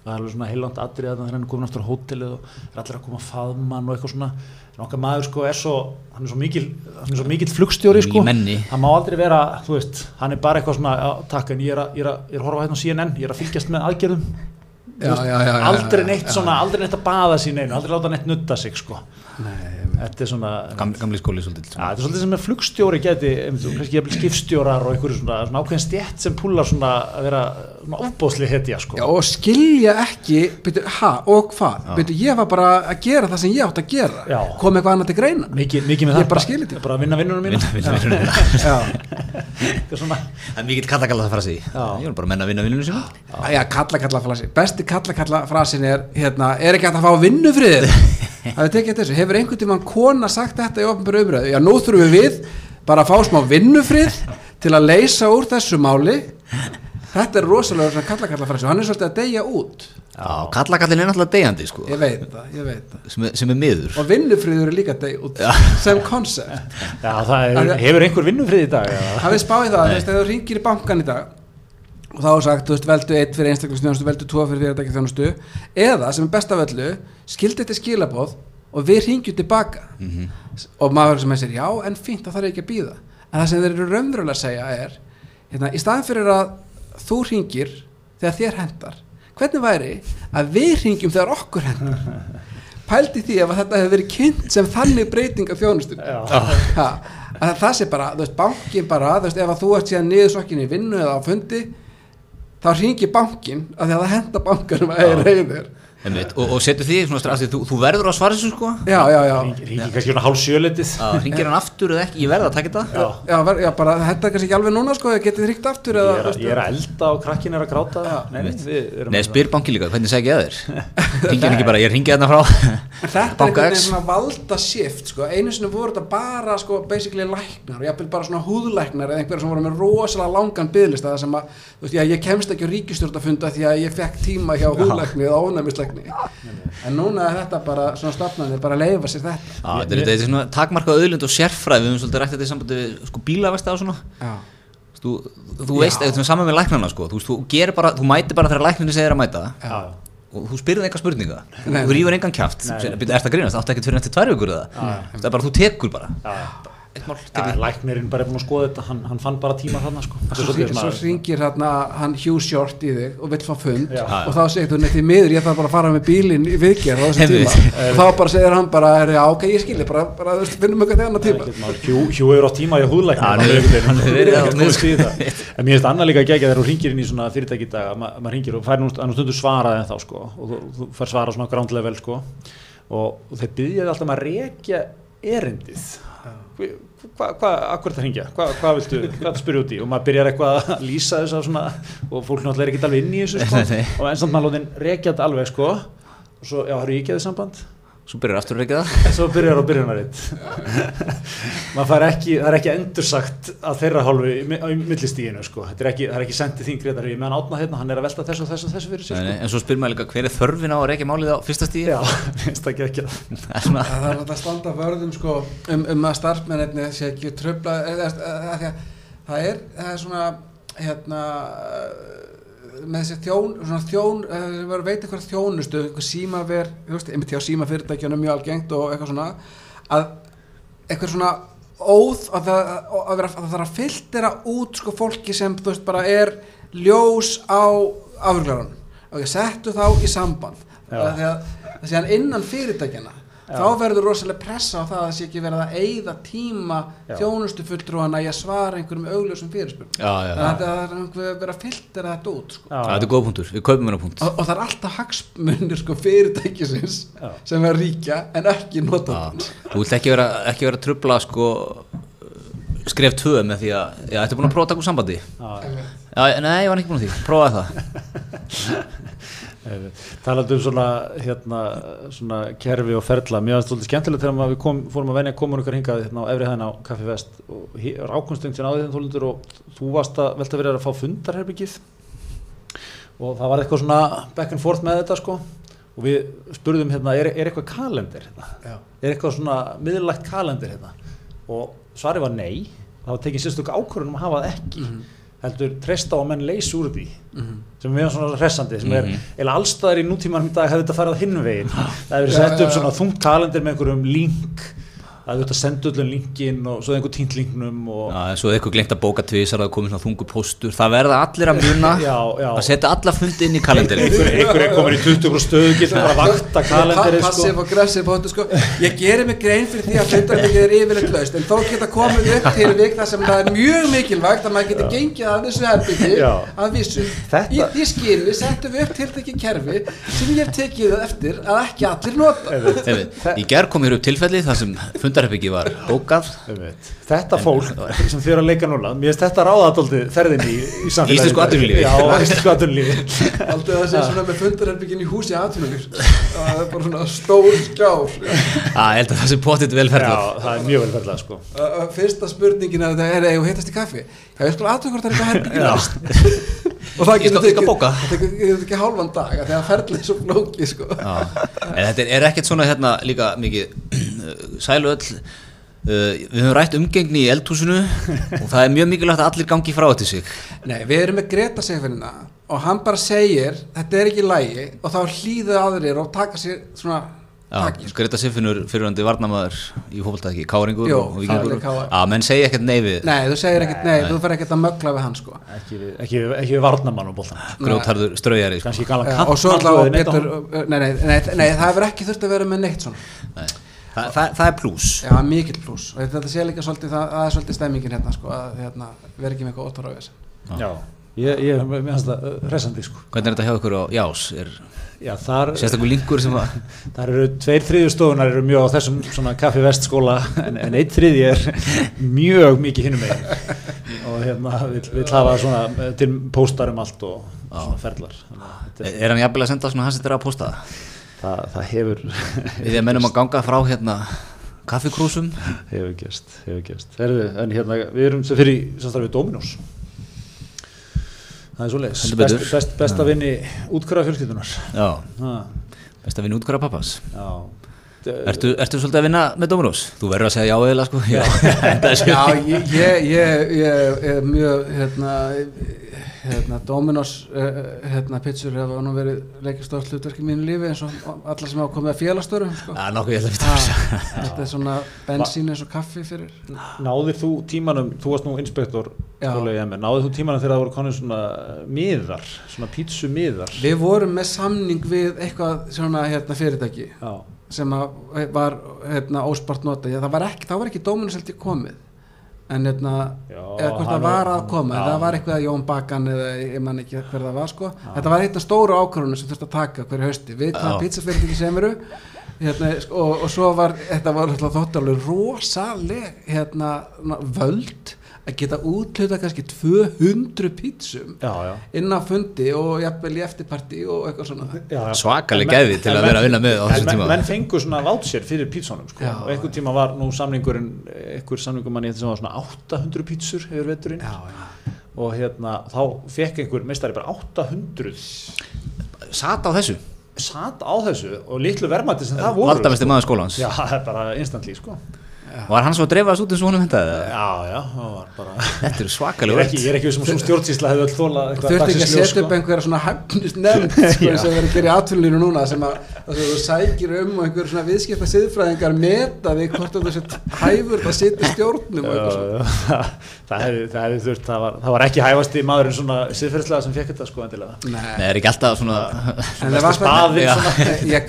það er alveg svona heilant atrið að hann er komin aftur á hótelið og er allir að koma að faðma hann og eitthvað svona. En okkar maður sko er svo hann er svo mikil, hann er svo mikil flugstjóri sko. hann má aldrei vera, þú veist hann er bara eitthvað svona, takk en ég er að, ég er að, ég er að horfa hérna á CNN, ég er að fylgjast með aðgerðum. Já, já, já, já, aldrei neitt já. svona, aldrei neitt að baða sín einu aldrei láta neitt nutta sig sko. Nei, þetta er svona Gam, Gamli skóli svolítið Ja, þetta er svolítið sem er flugstjóri geti, jafnvel skipstjórar og einhverju svona, svona ákveðin stjætt sem púlar svona að vera ofbóðsli hetja sko. Já, og skilja ekki, byrju, ha, og hvað? Byrju, ég var bara að gera það sem ég átt að gera. Já. Kom eitthvað annað til greina. mikið, mikið með Ég bara skil þetta. bara að vinna vinnunum mína er Það er mikill kallakalla það frasi Já. Ég var bara að menna að vinna vinnunum sinna já, kalla kalla frasi. Besti kalla kalla frasin er, hérna, er ekki að fá? Það er tekið eftir þessu. Hefur einhvern tímann kona sagt þetta í ofnbæru umræðu? Já, nú þurfum við bara að fá smá vinnufrið til að leysa úr þessu máli. Þetta er rosalega svona kalla kalla frasi og hann er svolítið að deyja út. Já, kallakallin er náttúrulega deyjandi sko Ég veit það, ég veit það. sem sem er miður Og vinnufriður er líka að deyja út sem koncept. já, það er, hefur einhver vinnufrið í dag eða? hafið spáðið það, þú veist, ef þú ringir í bankan í dag og þá er sagt, þú veist, veldu eitt fyrir einstaklingsþjónustu, veldu tvo fyrir fyrirtæki þjónustu eða, sem er best af öllu skildi þetta skilaboð og við ringjum tilbaka og maður sem er já, það það er þú ringir þegar þér hendar hvernig væri að við ringjum þegar okkur hendar pældi því ef að þetta hefur verið kynnt sem þannig breyting af ha, að það sé bara, þú veist, bankin bara þú veist, ef að þú ert síðan niðursokkin í vinnu eða á fundi þá ringir bankin að það henda bankanum að eða reyðir Einmitt, og, og setur því svona strax því þú, þú verður á svara þessu sko. Já, já, já, ringi kannski svona hálf sjöletið Ringir hann aftur eða ekki, ég verð að taka þetta. Já. já, ver, já bara þetta er kannski ekki alveg núna sko, getið ringt aftur Ég eða, er, að, veist, ég er að elda og krakkin er að gráta. Nei, nei, við erum Nei, spyr banki líka, hvernig segja ég þér? Ringir ekki bara, ég ringi þarna frá. En þetta er veginn svona valda shift sko. einu sinni voru þetta bara sko, basically læknar og jafnvel bara svona húðlæknar eða einhverja sem voru með rosalega langan sem að, þú veist, já, ég kemst ekki á ríkistjórnafunda því að ég fekk tíma hjá húðlækni eða ónæmislækni en núna er þetta bara svona stofnanir bara að leifa sér þetta. Já, þetta er, þetta er svona takmarkað auðlind og sérfræði við höfum svolítið rætt þetta í sambandi við sko, bílavesta og svona. Já, þú, þú veist, þetta er saman með læknarna sko. þú, þú, gerir bara, þú mætir bara þegar læknarni segir að mæta. Já, og þú spyrir enga spurninga. Þú rýfur engan Nei. er þetta grínast, áttu ekkert fyrir eftir tvær vikur eða? Það er bara, þú tekur bara tekur læknirinn bara er búin að skoða þetta hann, hann fann bara tíma þarna sko. Er svo, svo ringir hérna hann Hugh Short í þig og vill fá fund Já. og þá segir þú neitt í miður ég þarf bara að fara með bílinn í viðgerð á þessum tíma. Og þá bara segir hann bara, er, já ok, ég skilji bara, bara finnum eitthvað þegar annar tíma hjú hefur átt tíma í húðlækni Já, hann hefur- hann hefur verið á en mér finnst annað líka að gegja þegar þú ringir inn í svona fyrirtæki í dag að ma- maður ringir og fær stundur svarað en þá sko. Og þú, fær svara svona ground level sko. Og, þeir byggja þig alltaf um að rekja erindið hvað, hva, akkur þetta hringja? Hvað hva viltu, hvað spyrja út í? Og maður byrjar eitthvað að lýsa þess að svona og fólk náttúrulega er ekki alveg inn í þessu sko. Og eins og maður lóðin þetta alveg sko. Og svo, já, har ég ekki þið samband svo byrjar aftur ekki það svo byrjar á byrjunaritt ekki, það er ekki endursagt að þeirra hálfu á millistíginu sko. þetta er ekki, það er ekki sendið þingri þetta er ég meðan átna hérna, hann er að velta þessu og þessu og þessu fyrir sig Nei, sko. en svo spyr maður líka hver er þörfin á að reykja málið á fyrsta stíði já, finnst ekki ekki það er svona Það er að standa vörðum sko, um, um að starfsmennirni sé ekki tröfla eða, það, er, það er svona hérna með þessi þjón, svona þjón sem var að veita eitthvað þjónustu eitthvað símaver, einmitt hjá símafyrirtækjunum mjög algengt og eitthvað svona að eitthvað svona óð að það, að vera, að það þarf að filtera út sko fólki sem þú veist bara er ljós á afurglaran og ég settu þá í samband er að innan fyrirtækjana. Þá verður rosalega pressa á það að það sé ekki verið að eyða tíma þjónustu fulltrúana í að svara einhverjum augljósum fyrirspurn já, já, þannig að það er verið að filtera þetta út sko. Já. það er góð punktur, við kaupum hennar punkt. Og, og það er alltaf hagsmunir sko, fyrirtækisins Já. sem er ríkja en ekki notandans þú vilt ekki vera, ekki vera trubla sko skref tvö með því að, þetta er búin að prófa að taka úr sambandi? Já, já, nei, ég var ekki búin að því, prófaði það talandi um svona, hérna, svona kerfi og ferla, mér finnst svolítið skemmtilegt þegar maður- kom, fórum að venja komun okkar hingað hérna á efri hæðina á Kaffi Vest og rákunstöng sem áður þeim þólundur og þú varst að velta verið að fá fundarherbyggið og það var eitthvað svona back and forth með þetta sko. Og við spurðum hérna, er, er eitthvað kalendir hérna? Já. er eitthvað svona miðlægt kalendir hérna? Og svarið var nei. Það var tekið sérstök ákvörðun um að hafa það ekki heldur treysta á að menn leysi úr því sem er svona hressandi sem er, Mhm. eða allstaðar í nútímanum í dag hefði þetta hinn veginn. Það hefur sett upp svona þungt kalendir með einhverjum link það hefur þetta senda öllum linkin og svo einhver týnt linknum og Já, en svo eitthvað glemt að bóka tvisar að það komið svona þungu póstur. Það verða allir að muna Já, já. að setja alla fundi inn í kalendarin einhver, er komin í 20 frá stöðu getur bara að vakta kalenderi passið sko. og gressið þetta sko. Ég gerir mig grein fyrir því að fundarbyggið er yfirleitt laust en þó geta komið upp til vik þar sem það er mjög mikilvægt að maður geti gengið að þessu herbyggi að vissu. Þetta- í skinni settum við upp kerfi eftir að ekki þar sem fundarherbyggi var bókað. Þetta fólk sem þið eru að leika núna mér finnst þetta ráðadóldi ferðin í, í íslensku atvinnulífi. Aldrei það sé svona með fundarherbyggin í húsi aðtunumir það er bara svona stór skjár. Að ég held að það sé pottit vel já, ferðað það er mjög vel ferðlega sko. Fyrsta spurningin er að það er hittast í kaffi? Já ég skulle aðtöku hvort það er eitthvað herbyggin og það það getur ekki hálfan dag af því að ferlið er svo flóki sko. Já, en þetta er, er ekkert svona hérna líka mikið sælu öll uh, við höfum rætt umgengni í eldhúsinu og það er mjög mikilvægt að allir gangi frá þetta sig nei við erum með Greta Seyfinina og hann bara segir þetta er ekki lægi og þá hlýðu aðrir og taka sér svona sko. Greta Siffinur fyrirvændi varnamaður í fólkstæki, Káringur Jú, og KR. að menn segja ekkert nei við nei þú segir ekkert nei, þú fer ekkert að mögla við hann sko. ekki, við- ekki, við- ekki við varnamann og boltan grjótarður strauðjari sko. og svo alltaf Petur, nei, nei, nei, nei, það hefur ekki þurft að vera með neitt svona Nei. Þa, það, það er pluss Já, mikill pluss og þetta sé líka svolítið, það, það er svolítið stemmingin hérna sko, að hérna, vera ekki með eitthvað óttar á þessu. Já, ég, ég mér finnst það uh, hressandi sko. hvernig er þetta hjá ykkur á Jás? Er já, þar, sérstakur linkur sem að þar eru tveir þriðju stofunar eru mjög á þessum svona kaffi vest skóla en, en eitt þriðji er mjög mikið hinnum megin. Og hérna vill, vill hafa svona eh, til póstar um allt og svona ferlar. Er- er hann jafnvel að senda svona hans þetta að posta? það, það hefur við því að mennum að ganga frá hérna kaffikrúsum hefur gæst, hefur gæst en hérna, við erum sem fyrir samstarfið Dominos. Það er svo Heldur best, betur. best, besta vinni útkvæða fjölskyldunar já, best að vinna útkværa pappas já ertu, ertu svolítið að vinna með Dominós? þú verður að segja já eða sko. Já, Já, ég, ég, ég, ég er mjög hérna, hérna Dominos uh, hérna, pizzur hefa nú verið leikið stórt hlutverk í mínu lífi eins og allar sem hafa komið að félastöru sko. Ah, Þetta er svona bensín eins og kaffi fyrir. Náðir þú tímanum, þú varst nú inspektor náðir þú tímanum þegar það voru konið svona miðar, svona pítsu miðar Við vorum með samning við eitthvað svona hérna, fyrirtæki. Já, sem að var hérna, óspart nota, það var ekki, það ekki ég komið. En hérna, Já, eða hvort það var að koma, já. það var eitthvað Jón Bakan eða ég man ekki hver það var sko. Þetta var eitthvað stóru ákvörðunum sem þurfti að taka hverju hausti, við hvaða Já. pizzafyrirtæki sem eru hérna, sko, og, og svo var þetta var þóttalur rosaleg hérna, na- völd að geta útluta kannski 200 pítsum já, já, inn á fundi og jafnvel í eftirparti og eitthvað svona. Já, já. Svakaleg En menn- gæði til að vera að vinna með á þessum tíma. menn fengu svona vátsjör fyrir pítsunum sko. Og einhvern tíma var nú samningurinn einhver samningumann sem var svona 800 pítsur hefur veturinn. Og hérna þá fekk einhver meistari bara 800 Sat á þessu, satt á þessu og litlu verðmætti sem það voru valdamesti maður skólans. Já, það er bara instantly sko Var hann svo að dreifast út eins og honum hendaði það? já, já, það var bara Þetta er ég svakaleg er ekki, ég er ekki sem svo stjórnsýsla hefði öll þóla þurfti ekki að setja upp einhverja svona hæfnist nefnd sko, og verið að gera í atvinnlínu núna sem að, þú sækir um og einhver svona viðskipta siðfræðingar meta því hvort þú sett hæfur að setja stjórnum og eitthvað svona. Það hefði, það þurft það var, það var ekki hæfasti maðurinn svona siðferðslega sem fekk þetta sko endilega. Nei, Nei, er ekki alltaf svona en það svona ég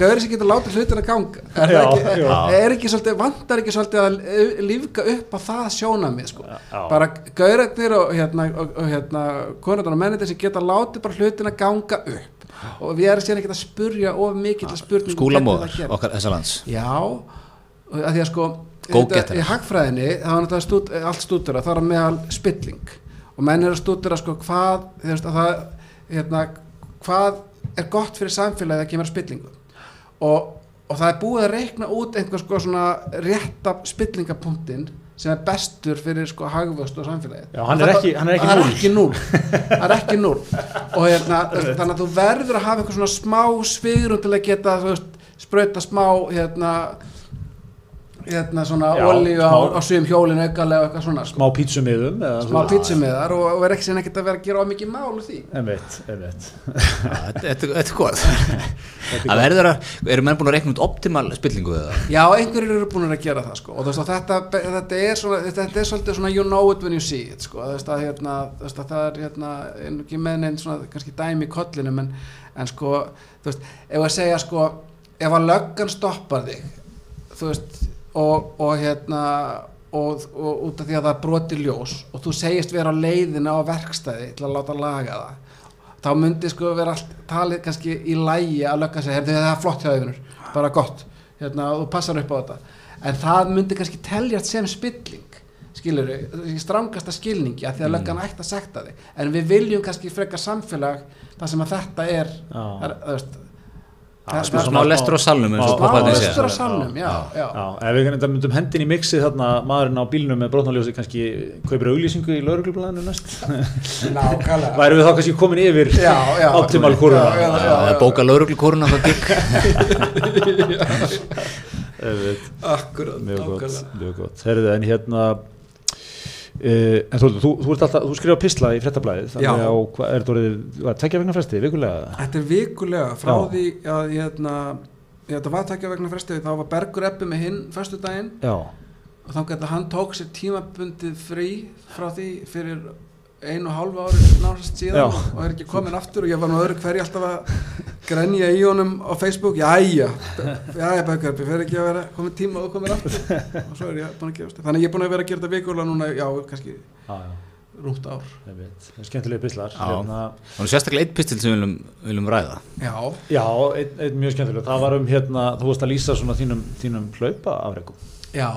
sem er, Að lífga upp á það sjónamið sko. Já. bara gaurarnir og hérna, og, og hérna konundar og mennir sem geta látið bara hlutin að ganga upp. Og við erum sér ekki að spurja of mikið til spurning skúlamóður okkar þessa lands. Já, að því að sko þetta- í hagfræðinni það var náttúrulega stúd, allt stúdura, það er að meðal spilling. Og menn er að stúdura sko hvað, veist, að það, hérna, hvað er gott fyrir samfélagið að kemur að spillingu og, og það er búið að reikna út einhver sko svona rétta spillingapunktin sem er bestur fyrir sko hagvöst og samfélagið. Já, hann er ekki- hann er ekki er ekki núll. Það er ekki núll. Og hérna, þannig að þú verður að hafa eitthvað svona smá svigrum til að geta veist, sprauta smá hérna hérna svona Já, olíu á, á svim hjólinu aukalega og eitthvað svona sko. smá pítsumiðum eða smá pítsumiðar og, og er ekki sinni ekkert að vera að gera á mikið mál úr því einmitt, einmitt Já, Þetta þetta- þetta er gott Það verður að, eru menn búin að reikna út optimal spillingu eða? já, einhverjir eru búin að gera það sko. og þú veist að þetta, þetta er svona þetta er svolítið svona you know it when you see it sko. þú veist að, hérna, þú veist að það er hérna, er ekki með neinn svona kannski dæmi í kollinum en, en sko þú veist, ef að segja sko ef að löggan stoppar þig þú veist og, og hérna og, og út af því að það broti ljós og þú segist vera á leiðina á verkstæði til að láta laga það þá myndi sko vera allt talið kannski í lægi að löggan segja "Heyrðu, það er flott hjá yfirnur, bara gott hérna, og þú passar upp á þetta. En það myndi kannski teljast sem spilling skilur við, strangasta skilningi að því að löggan ætti að sekta þig. En við viljum kannski frekar samfélag þar sem að þetta er, er þú veist, Það- Smá lestur á salnum eins og Smá papparnir lestur segja. á salnum, já, já. Já, ef við kannum myndum hendin í mixið þarna maðurinn á bílnum með brotnaljósi kannski kaupir auglýsingu í lauruglublaðinu næst. Nákvæmlega. Værum við þá kannski komin yfir optimal kurva já, bóka lauruglukoruna það gikk Einmitt. akkurat, mjög gott, mjög gott. Herðu, en hérna uh, en þú, þú, þú, þú skrifa pistla í frettablaðið þannig á, hvað er þetta orðið, hvað, tekja vegna fresti, vikulega? Þetta er vikulega frá Já. því að ég, hérna, ég þetta var takja vegna frestið þá var Bergur Ebbi með hinn fyrstu daginn Já, og þá gæti hann tók sér tímabundið frí frá því fyrir einu og hálfu ári náttúrulega síðan Já. og er ekki komin aftur og ég var nú öðru hverju alltaf að grenja í honum á Facebook. Jæja, jæja Ebbi fyrir ekki að vera komin tíma og komin aftur. Og svo er ég búin að gerast það þannig ég er búin að vera að gera þetta vikulega núna já, kannski já, rúmt ár. Það er skemmtilegi pistlar. Já. hérna, Það er sérstaklega eitt pistil sem við viljum, viljum ræða. Já, Já, einn ein mjög skemmtileg það var um hérna, þú varst að lýsa svona þínum, þínum hlaupa afreikum já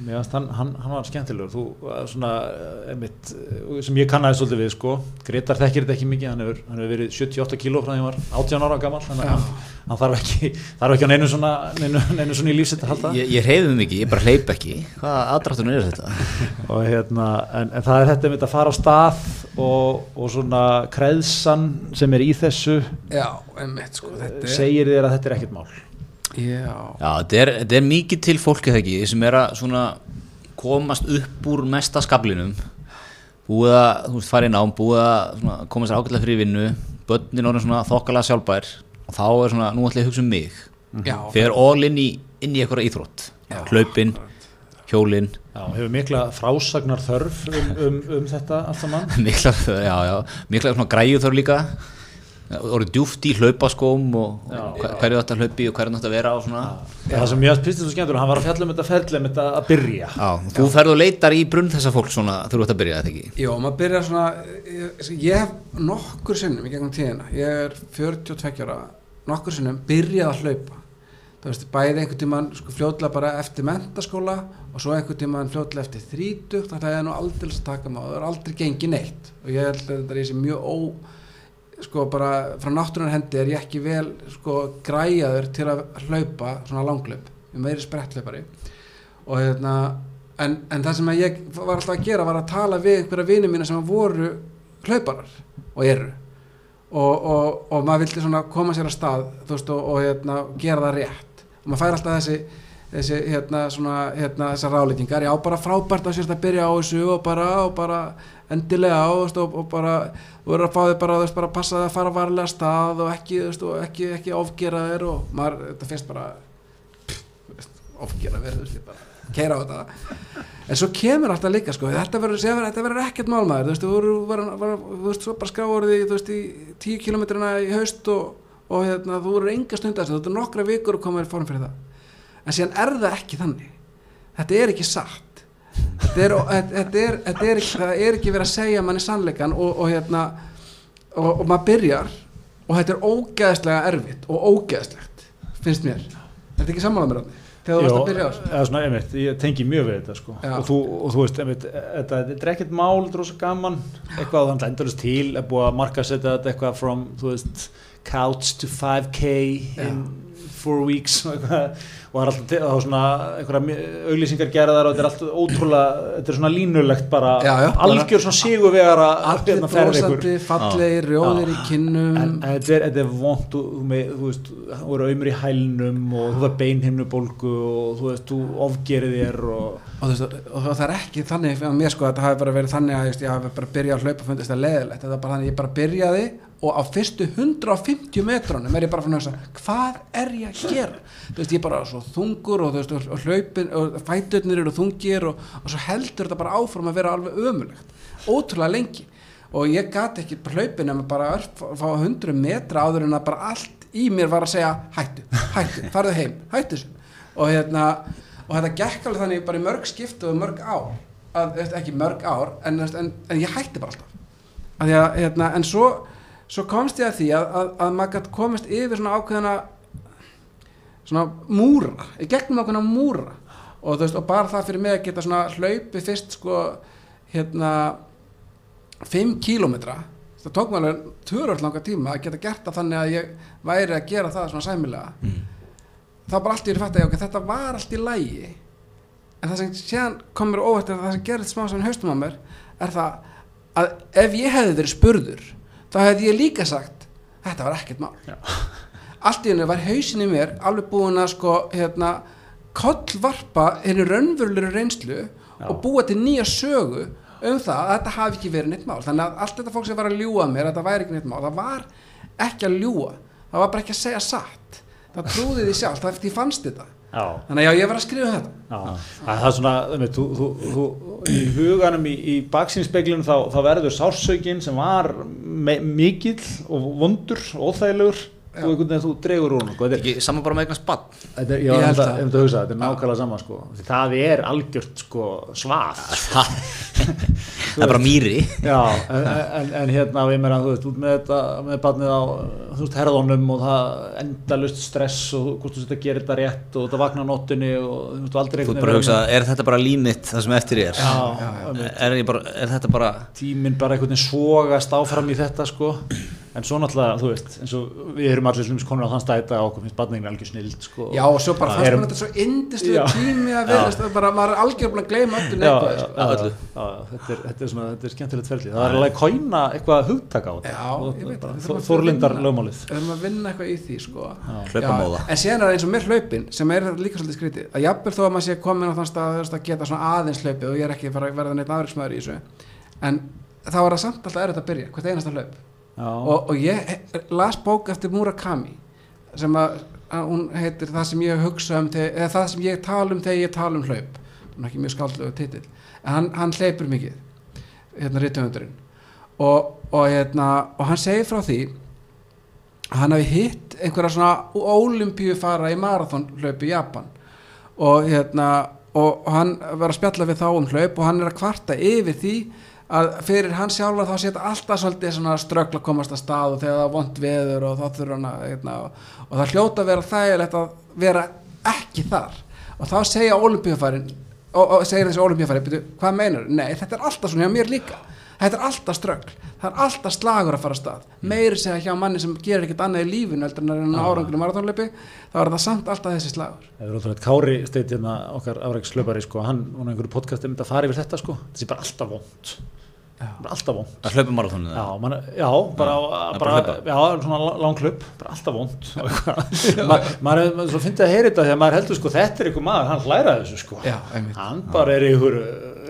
Mér hann, hann, hann var skemmtilegur. Þú, eh, svona, eh, einmitt, eh, sem ég kannaði svolítið við, sko. Gretar þekkir þetta ekki mikið, hann hefur, hann hefur verið 78 kíló frá því hann var 18 ára gammal þannig að hann, hann þarf ekki þarf ekki á neinu svona, neinu, neinu svona í lífsitt að halda. Ég, ég reyði mig ekki, ég bara hleyp ekki. Hvaða aðdráttunum er þetta? og hérna, en, en það er þetta með að fara á stað og, og svona kreðsan sem er í þessu já, einmitt sko þetta er segir þér að þetta er ekkert mál já, þetta er, þetta er mikið til fólki það ekki sem er að svona komast upp úr mesta skablinum búið að, þú veist, fara í nám búið að svona, koma sér ágætlega fyrir vinnu börnin orðin svona þokkalega sjálfbær og þá er svona, nú ætla ég að hugsa um mig. Fyrir all inn í, inn í eitthvað íþrótt hlaupin, hjólin. Já, hefur mikla frásagnar þörf um, um, um þetta allt saman? Mikla, já, já, mikla svona græju þar líka orðið djúft í hlaupaskóm og Já. hver- hverju þetta hlaupi og hverju þetta vera og svona. Það sem ég að pistið svo skemmtur, hann var að fjalla um þetta ferli um þetta að byrja. Já, þú ferð og leitar í brunn þessa fólk svona þú ert að byrja þetta ekki? Jó, maður byrjar svona, ég, ég hef nokkur sinnum í gegnum tíðina, ég er 42 ára, nokkur sinnum byrjað að hlaupa. Þú veist, bæði einhvern tímann sko, fljótlega bara eftir mentaskóla og svo einhvern tímann fljótlega eftir þrítugt þannig að það er nú aldrei sko bara frá náttúrunar hendi er ég ekki vel sko græjaður til að hlaupa svona langlöp ég meiri spretthlaupari. Og hérna en, en það sem ég var alltaf að gera var að tala við einhverja vini mína sem voru hlauparar og eru. Og, og, og maður vildi svona koma sér að stað þú veist og, og hérna gera það rétt. Og maður fær alltaf þessi þessi hérna svona hérna þessar ráleikingar já bara frábært að sérst að byrja á þessu og bara og bara endilega á veist, og, og bara þú verður að fá þig bara þú veist bara passa þig að fara varlega stað og ekki þú veist og ekki, ekki ofgera þér og maður þetta fyrst bara pff, ofgera þér þú veist ég bara keira á þetta. En svo kemur alltaf líka sko þetta verður, ekkert málmaður þú veist þú veist svo bara skráður því þú veist í tíu kilometrina í haust og, og hérna þú verður enga stund að þetta nokkra vikur að koma í form fyrir það en síðan er það ekki þannig. Þetta er ekki satt. Þetta er, þetta er, þetta er, það er ekki verið að segja manni sannleikan og, og hérna og, og maður byrjar og þetta er ógeðslega erfitt og ógeðslegt finnst mér, þetta er ekki mér á því þegar þú varst að byrja á þessu? Svona, einmitt, ég tengi mjög við þetta sko. Og, þú, og þú veist, einmitt, þetta, þetta er ekkert mál, þetta er rosa gaman. Eitthvað þannig endurist til er búið að marka setja þetta eitthvað from, þú veist couch to 5k in four weeks og eitthvað og það er alltaf svona einhverja auglýsingar gerðar og þetta er alltaf ótrúlega þetta er svona línulegt bara Já, já, algjör svona sigurvegara allir hérna, ferð ykkur. brósandi, fallegir, rjóðir í kinnum. En, þetta er, þetta vond þú, veist, þú eru auðmur í hælnum og þú er beinhimnubólgu og þú veist, þú ofgerið þér og og, veist, og það er ekki þannig að mér sko að þetta hafi bara verið þannig að ég hafi bara byrjað að hlaupa og fundist það leðilegt þetta er bara þannig að ég bara byrjaði og á fyrstu 150 metrónum er ég bara fann að hugsa hvað er ég að gera? Þú veist ég er bara svo þungur og, veist, og hlaupin og fæturnir eru þungir og, og svo heldur þetta bara áfram að vera alveg ömulegt ótrúlega lengi. Og ég gati ekki hlaupin en bara örf, fá 100 metra áður en að bara allt í mér var að segja hættu, hættu, farðu heim, hættu og hérna og þetta gekk alveg þannig bara í mörg skiptu og mörg ár að, ekki mörg ár en, en, en ég hætti bara alltaf. Að, hérna, en svo, svo komst ég að því að, að, að maður gætt komist yfir svona ákveðina svona múra í gegnum ákveðina múra. Og þú veist, og bara það fyrir mig að geta svona hlaupi fyrst sko hérna 5 kílómetra. Það tók mér alveg törur langa tíma að geta gert það þannig að ég væri að gera það svona sæmilega. Mm. þá bara allt í því fætti ég ok, þetta var allt í lægi en það sem séðan kom mér óvægt að það sem gerðist smá sem haustum á mér er það að ef ég hefði verið spurður þá hefði ég líka sagt þetta var ekkert mál. Já. allt í henni var hausin í mér alveg búin að sko hérna kollvarpa henni raunverulegur reynslu Já. og búa til nýja sögu um það að þetta hafi ekki verið neitt mál. Þannig að allt þetta fólk sem var að ljúga að mér að þetta væri ekki neitt mál, það var ekki að ljúga. Það var bara ekki að segja satt. Það trúði því sjálf, það fannst þetta þannig að já, ég var að skrifa þetta. Já. það er svona einmitt, þú, þú, þú, í huganum í, í baksínspeglunum þá, þá verður sársökin sem var mikill og vondur og óþægilegur Já. og einhvern veginn þú dregur úr hún sko. er saman bara með eignast bann Þetta er, Ég ég held að hugsa, þetta er nákvæmlega sama sko. Það er algjört sko, svað það er bara mýri Já, en, en, en hérna við meira, þú veist, út með þetta með barnið á, þú veist, herðunum og það endalust stress og hvort þú veist að gera þetta rétt og þetta vakna á nóttunni og þú veist, aldrei þú bara að hugsa, er þetta bara límitt það sem eftir er Já, Já, er, ég bara, er þetta bara tíminn bara einhvern veginn svogast áfram í þetta sko en svo náttúrulega, þú veist, eins og við erum allir slumins konur á þann stæta og okkur finnst barnið algjör snild sko já, og svo bara Já. fannst mér þetta svo indislega Já. tími að vera, það er bara, maður er algjör búin að gleyma öllu já, neikvæði, já, sko. já, já, já, þetta, er, þetta er svona, þetta er skemmtilegt ferli það er alveg að kóina eitthvað hugtaka á þetta Já, ég veit það, við þurfum að Þorlindar vinna. lögmálið við erum að vinna eitthvað í því sko. Hlaupamóða. en síðan er eins og mér hlaupin sem er líka svolítið skrítið að jafnvel þó að maður sé komin á þann stað að geta svona aðeins hlaupið og ég er ekki að fara að verða neitt afreiksmaður í þessu en þá er það samt alltaf erfitt að byrja hvert einasta hlaup Já, og, og ég las bók eftir Murakami sem að, að hún heitir það sem ég hugsa um þegar, eða það sem ég tala um þegar ég tala um hlaup. Hún er ekki mjög skáldlegu titill. En hann, hann hleypur mikið hérna rithöfundurinn. Og, og, hérna, og hann segir frá því að hann hafi hitt einhverja svona ólimpíu fara í marathonhlaup í Japan. Og hérna og hann var að spjalla við þá um hlaup og hann er að kvarta yfir því að fyrir hann sjálfa þá sé þetta alltaf svolítið svona ströggla að komast að stað og þegar það er vond veður og þá þurfa hann að hérna, og það hljóta að vera þægilegt að vera ekki þar. Og þá segja olimpíufærin og, og segir þessi olimpíufæri, byrju, hvað meinar nei, þetta er alltaf svona hjá mér líka. Þetta er alltaf ströggl, það er alltaf slagur að fara að stað. Meiri segja hjá manni sem gerir ekkert annað í lífinu heldur en að árangur í maratónleipi þá er það samt alltaf þessi slagur. Það er ótrúlega Kári steit hérna okkar afrækslöpari sko, hann var á einhverju podcasti þetta að fara yfir þetta sko, þetta sé bara alltaf vond alltaf vond að hlaupa marathónu Já, man, já, bara, Já, bara, bara já, svona lang klub, bara alltaf vond Ma- maður er svo fyndið að heyra þetta þegar maður heldur sko, þetta er ykkur maður, hann hlæraði þessu sko. Hann bara er ykkur,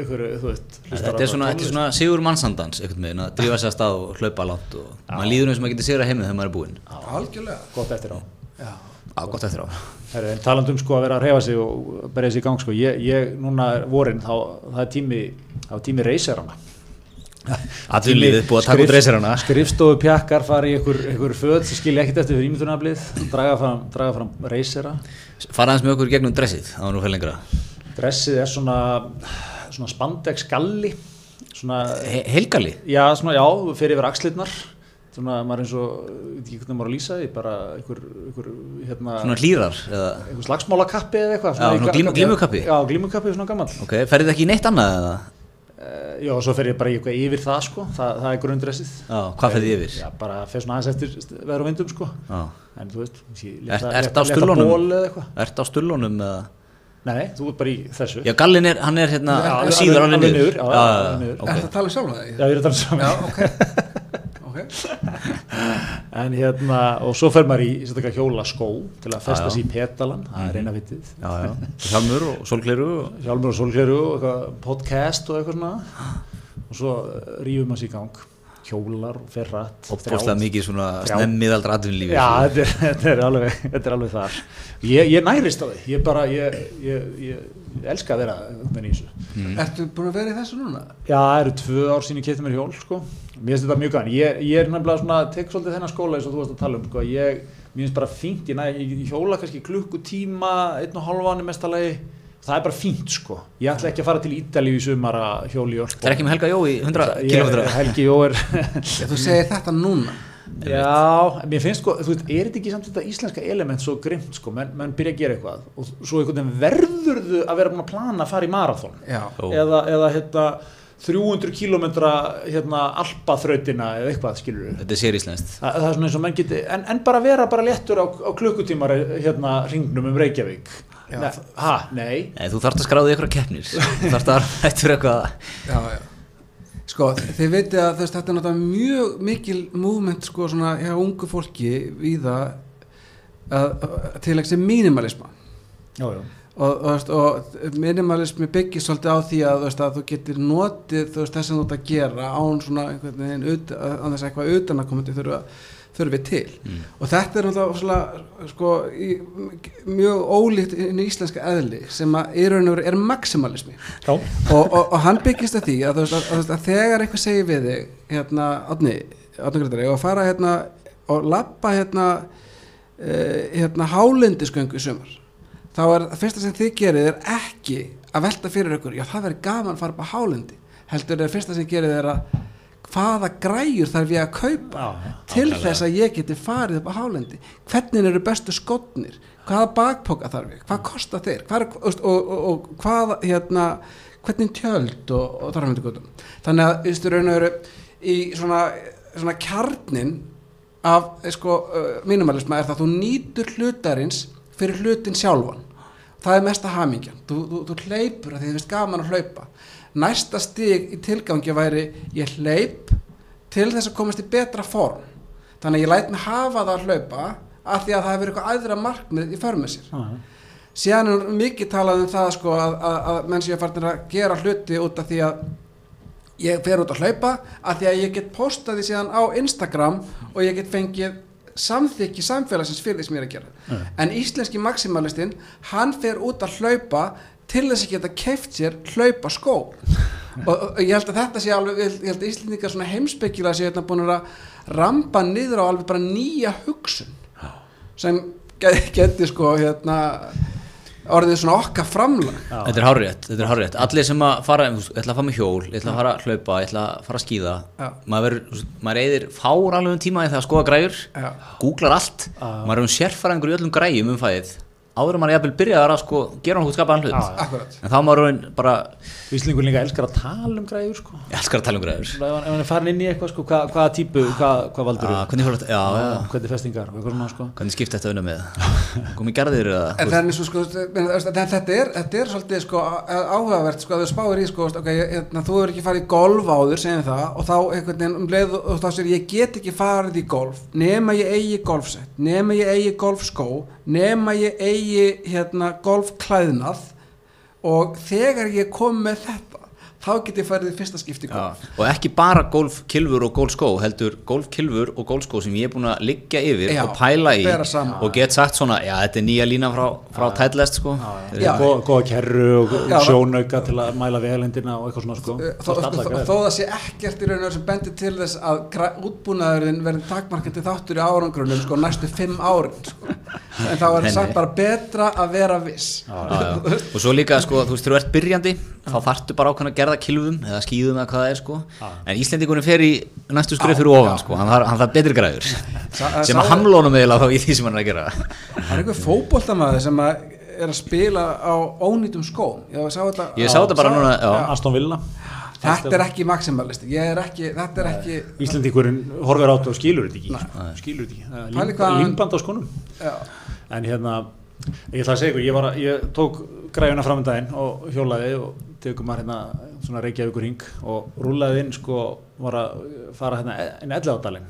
ykkur þú veist, Þetta er svona, er svona sigur mannsandans einhvern veginn að drífa sig að stað og hlaupa langt og maður líður eins og maður getur sigur að heimið þegar maður er búinn. Algjörlega. Gott eftir á. Já, Já, gott eftir á. Herri, en talandum sko að vera að reyfa sig og berja sig í gang sko, ég, ég núna er vorin þá, það er tími það er tími Atvinnulífið búið að taka út reyserana skrifstofu pjakkar fari í ykkur, ykkur föð sem skilja ekkert eftir fyrir ímyndunarblið draga fram, fram reysera Fara aðeins með okkur gegnum dressið á nú fyrir lengra. Dressið er svona svona spandex galli svona, He Helgali já, svona, já, fyrir yfir axlirnar svona, maður eins og, ég veit ekki hvernig maður að lýsa því bara ykkur, ykkur hérna, Svona hlýrar eða? Einhver slagsmálakappi eða eitthvað Já, glímukappi? já, glímukappi svona gammal Ok, ferðið ekki í neitt annað eða? Uh, já, og svo fer ég bara eitthvað yfir það sko. Það, það er grundressið. Já, hvað ferðið yfir? já, bara fer svona aðeins eftir veður og vindum sko. Já. En þú veist, ég leta, ból eða eitthvað. Ert á stullunum eða? nei, þú ert bara í þessu. Já, gallin er, hann er hérna Já, síður alveg alveg niður, já, Já, alveg já, niður. ok. er þetta að tala sjálf um það? já, ég er að tala saman já, ok. Ok, en hérna, og svo fer maður í sérstaklega hjólaskó til að festa Já, já. sig í petalan það er eina vitið. Já, já, hjálmur og solgleru og sjálfur og sólgleru og podcast og eitthvað svona. Og svo rífum maður sér í gang hjólar og fer rætt opbóðslega mikið svona þrjá- snemmið atvinnulífi Já, þetta er, þetta, er alveg, þetta er alveg þar ég, ég nærist á því ég bara, ég, ég, ég, ég elska að vera með í þessu Mm. ertu búin að vera í þessu núna? Já, það eru tvö ár sín ég kefti mér hjól sko. mér finnst þetta mjög gæðan ég, ég er nefnilega svona, tek svolítið þennan skóla eins og þú varst að tala um sko. ég, mér finnst bara fínt ég, næ, ég hjóla kannski klukkutíma einn og hálfan í mestalagi það er bara fínt sko. Ég ætla ekki að fara til Ítalíu í sumar að hjóli Það er ekki með Helga Jó í 100 Ég- km Helgi Jó er þú segir þetta núna. Já, mér finnst sko, þú veist, er þetta ekki samt þetta íslenska element svo grimt sko, menn, menn byrja að gera eitthvað og svo einhvern veginn verðurðu að vera búin að plana að fara í Ó. eða, eða hérna 300 kilometra hérna alpaþrautina eða eitthvað skilur við Þetta er sér íslenskt Þa, það er svona eins og menn geti, en, en bara vera bara léttur á, á klukkutímar hérna ringnum um Reykjavík Ha, nei. Nei, þú þarft að skráði ykkur keppnir. Þú þarft að hættur eitthvað já, já. Sko, þið veitir að veist, þetta er náttúrulega mjög mikil movement sko svona hjá ungu fólki við það til ekki sem minimalisma já, já. og, og, og minimalismi byggir svolítið á því að þú, veist, að þú getur notið þess að þú ert að gera án svona einhvern veginn án þess að eitthvað utan að komandi þurfa þurfi til Mm. og þetta er náttúrulega sko, í, mjög ólíkt inn í íslenska eðli sem að í raun og veru er maximalismi já. og, og, og hann byggist að því að, að, að, að þegar eitthvað segir við þig hérna, átni, átni greitar og fara hérna og lappa hérna uh, hérna hálendisgöngu í sumar þá er það fyrsta sem þið gerið er ekki að velta fyrir ykkur, já það verður gaman að fara upp á hálendi heldur er fyrsta sem gerið er að hvaða græjur þarf ég að kaupa Já, til ákaflega. þess að ég geti farið upp á hálendi? Hvernig eru bestu skotnir? Hvaða bakpoka þarf ég, hvað kostar þeir? Hvað er, og, og, og, hvað hérna, hvernig tjöld og, og þar fram göttum þannig að í raun og veru í svona, svona kjarnin af eh, sko, uh, minimalisma er það að þú nýtur hlutarins fyrir hlutin sjálfan. Það er mesta hamingjan. Þú, þú, þú hleypur að því þið finnst gaman að hlaupa næsta stig í tilgangi væri ég hleyp til þess að komast í betra form þannig að ég læt mig hafa það að hlaupa af því að það hefur eitthvað aðra markmið í för með sér Já, já. síðan er mikið talað um það sko, að, að, að menn sé að farnir að gera hluti út af því að ég fer út að hlaupa af því að ég get postað því síðan á Instagram og ég get fengið samþykki samfélagsins fyrir því sem ég er að gera Nei. en íslenski maximalistinn hann fer út að hlaupa til þess að geta keift sér hlaupa skó. Og, og ég held að þetta sé alveg ég held að Íslendingar heimspekilega sé hérna búin að rampa niður á alveg bara nýja hugsun sem geti, sko hérna orðið svona okkar framlag. Þetta er hárrétt, þetta er hárrétt. Allir sem að fara, ég ætla að fara með hjól Ég ætla að fara að hlaupa, ég ætla að fara að skýða Já. Maður maður eyðir fáralöfum tíma í það að skoða græjur Já. Googlar allt, maður er um sérfærangur í öllum græjum um fæðið Áður en maður er jafnvel byrjaðar að sko gera hann hút skapaðan hlut. Já, akkurat. En þá er maður orðinn bara, Íslingur líka elskar að tala um græður sko. Ég elskar að tala um græjur. Ef hann, ef hann er farin inn í eitthvað sko, hvað, hvaða típu, hvað, hvað valdur Já, hvernig fór þetta, já, já, hvernig festingar og eitthvað svona sko. Hvernig skipta þetta unna með? Komið gerðir eða En þannig svo sko, menn, veist, þetta, þetta, er, þetta er svolítið sko á- áhugavert sko að þú spáir í sko, veist, okay, ég- hérna, þú er ekki farið í golf áður, segjum það og þá einhvern veginn um leið og og þá sér ég get ekki farið í golf nema ég eigi golfsett, nema ég eigi golfskó, nema ég eigi hérna golfklæðnað. Og þegar ég kom með þetta þá get ég farið í fyrsta skipti golf Já, og ekki bara golfkilfur og golfskó heldur golfkilfur og golfskó sem ég er búin að liggja yfir Já, og pæla í og get sagt svona, já þetta er nýja lína frá, frá tætlest sko. Góða, kerru og það- sjónauka til að mæla vegalendina og eitthvað svona sko. Þó, Það þó það sé ekkert í raun og veru sem bendir til þess að útbúnaðurinn verði takmarkandi þáttur í árangrunum sko næstu fimm árin sko. en þá er samt nei. bara betra að vera viss. Já, já. og svo líka sko, þú veist, þú ert byrjandi þá þarftu bara ákveðna að gerða kilfum eða skýðum eða hvað það er sko. En Íslendingunum fer í næstu skrif fyrir ofan sko, hann þarf, betri græður sem sá- að hamlónum eða þá í því sem hann er að gera. Það er einhver fótboltamaður sem að er að spila á ónýtum skóm. Ég sá þetta, ég sá þetta bara núna já, Aston Villa. Þetta er ekki maximalisti ég er ekki, þetta er ekki Íslendingurinn horfir á þetta og skilur þetta ekki sko. skilur þetta ekki. Límband á skonum en hérna ég ætla að segja ykkur, ég, var, að- ég tók græjuna fram um daginn og hjólaði og tegum maður hérna svona Reykjavíkur hring og rúlaði inn sko var að fara hérna inn elladalinn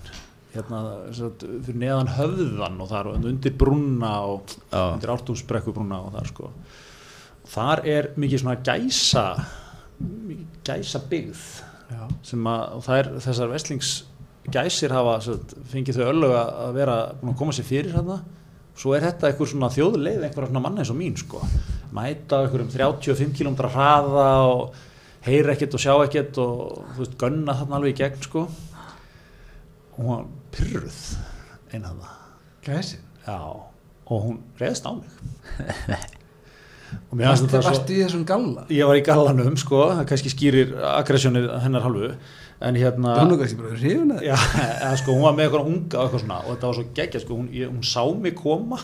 hérna sem sagt, fyrir neðan höfðan og þar undir brúna og Já. undir ártúnsbrekku brúna og þar sko þar er mikið svona gæsa mikið gæsa byggð já. sem að er þessar veslingsgæsir hafa sem sagt, fengið þau öllu að að vera búin að koma sér fyrir hérna svo er þetta einhver svona þjóðleið einhverja svona manna eins og mín sko. Mæta einhverjum 35 km hraða og heyra ekkert og sjá ekkert og þú veist gunna þarna alveg í gegn sko. Og hún var pyrruð eina það. Já og hún reyðst á mig. Og mér þetta þetta svo varst í þessum galla? Ég var í gallanum sko, það kannski skýrir aggressjónið hennar halvu en hérna að já, eða, sko, hún var með eitthvað unga og eitthvað svona og þetta var svo geggja sko, hún, hún sá mig koma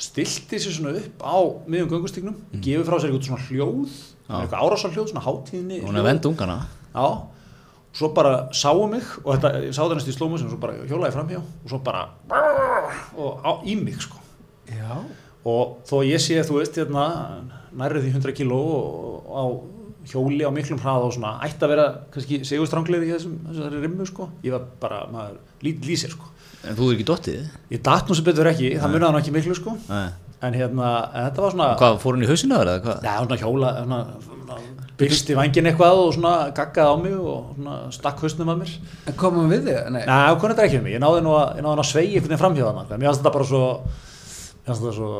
stilti sér svona upp á miðjum göngustíknum, mm. gefið frá sér eitthvað svona hljóð Já. eitthvað árásar hljóð, svona hátíðinni hún er vend ungana já, svo bara sáu mig og þetta, ég sá það næst í slómus og svo bara hjólaði framhjá og svo bara og á, í mig sko já, og þó ég sé þú veist hérna nærrið því 100 kíló og á hjóli á miklum hraða og svona ætti að vera kannski segustranglið í þessum þessari rimmu sko. Ég var bara, maður lítið lýsir sko. En þú er ekki dottið? Ég datt nú sem betur ekki, það munið hann ekki miklu sko. Nei. en hérna, en þetta var svona hvað, fór hún í hausinu eða hvað? Já, svona hjóla, svona, svona byrst í vangin eitthvað og svona gaggaði á mig og svona stakk hausnum að mér. En komum við þig? Nei. Nei, hún þetta ekki um mig, ég náði nú að, ég náði nú að sveigi þetta bara svo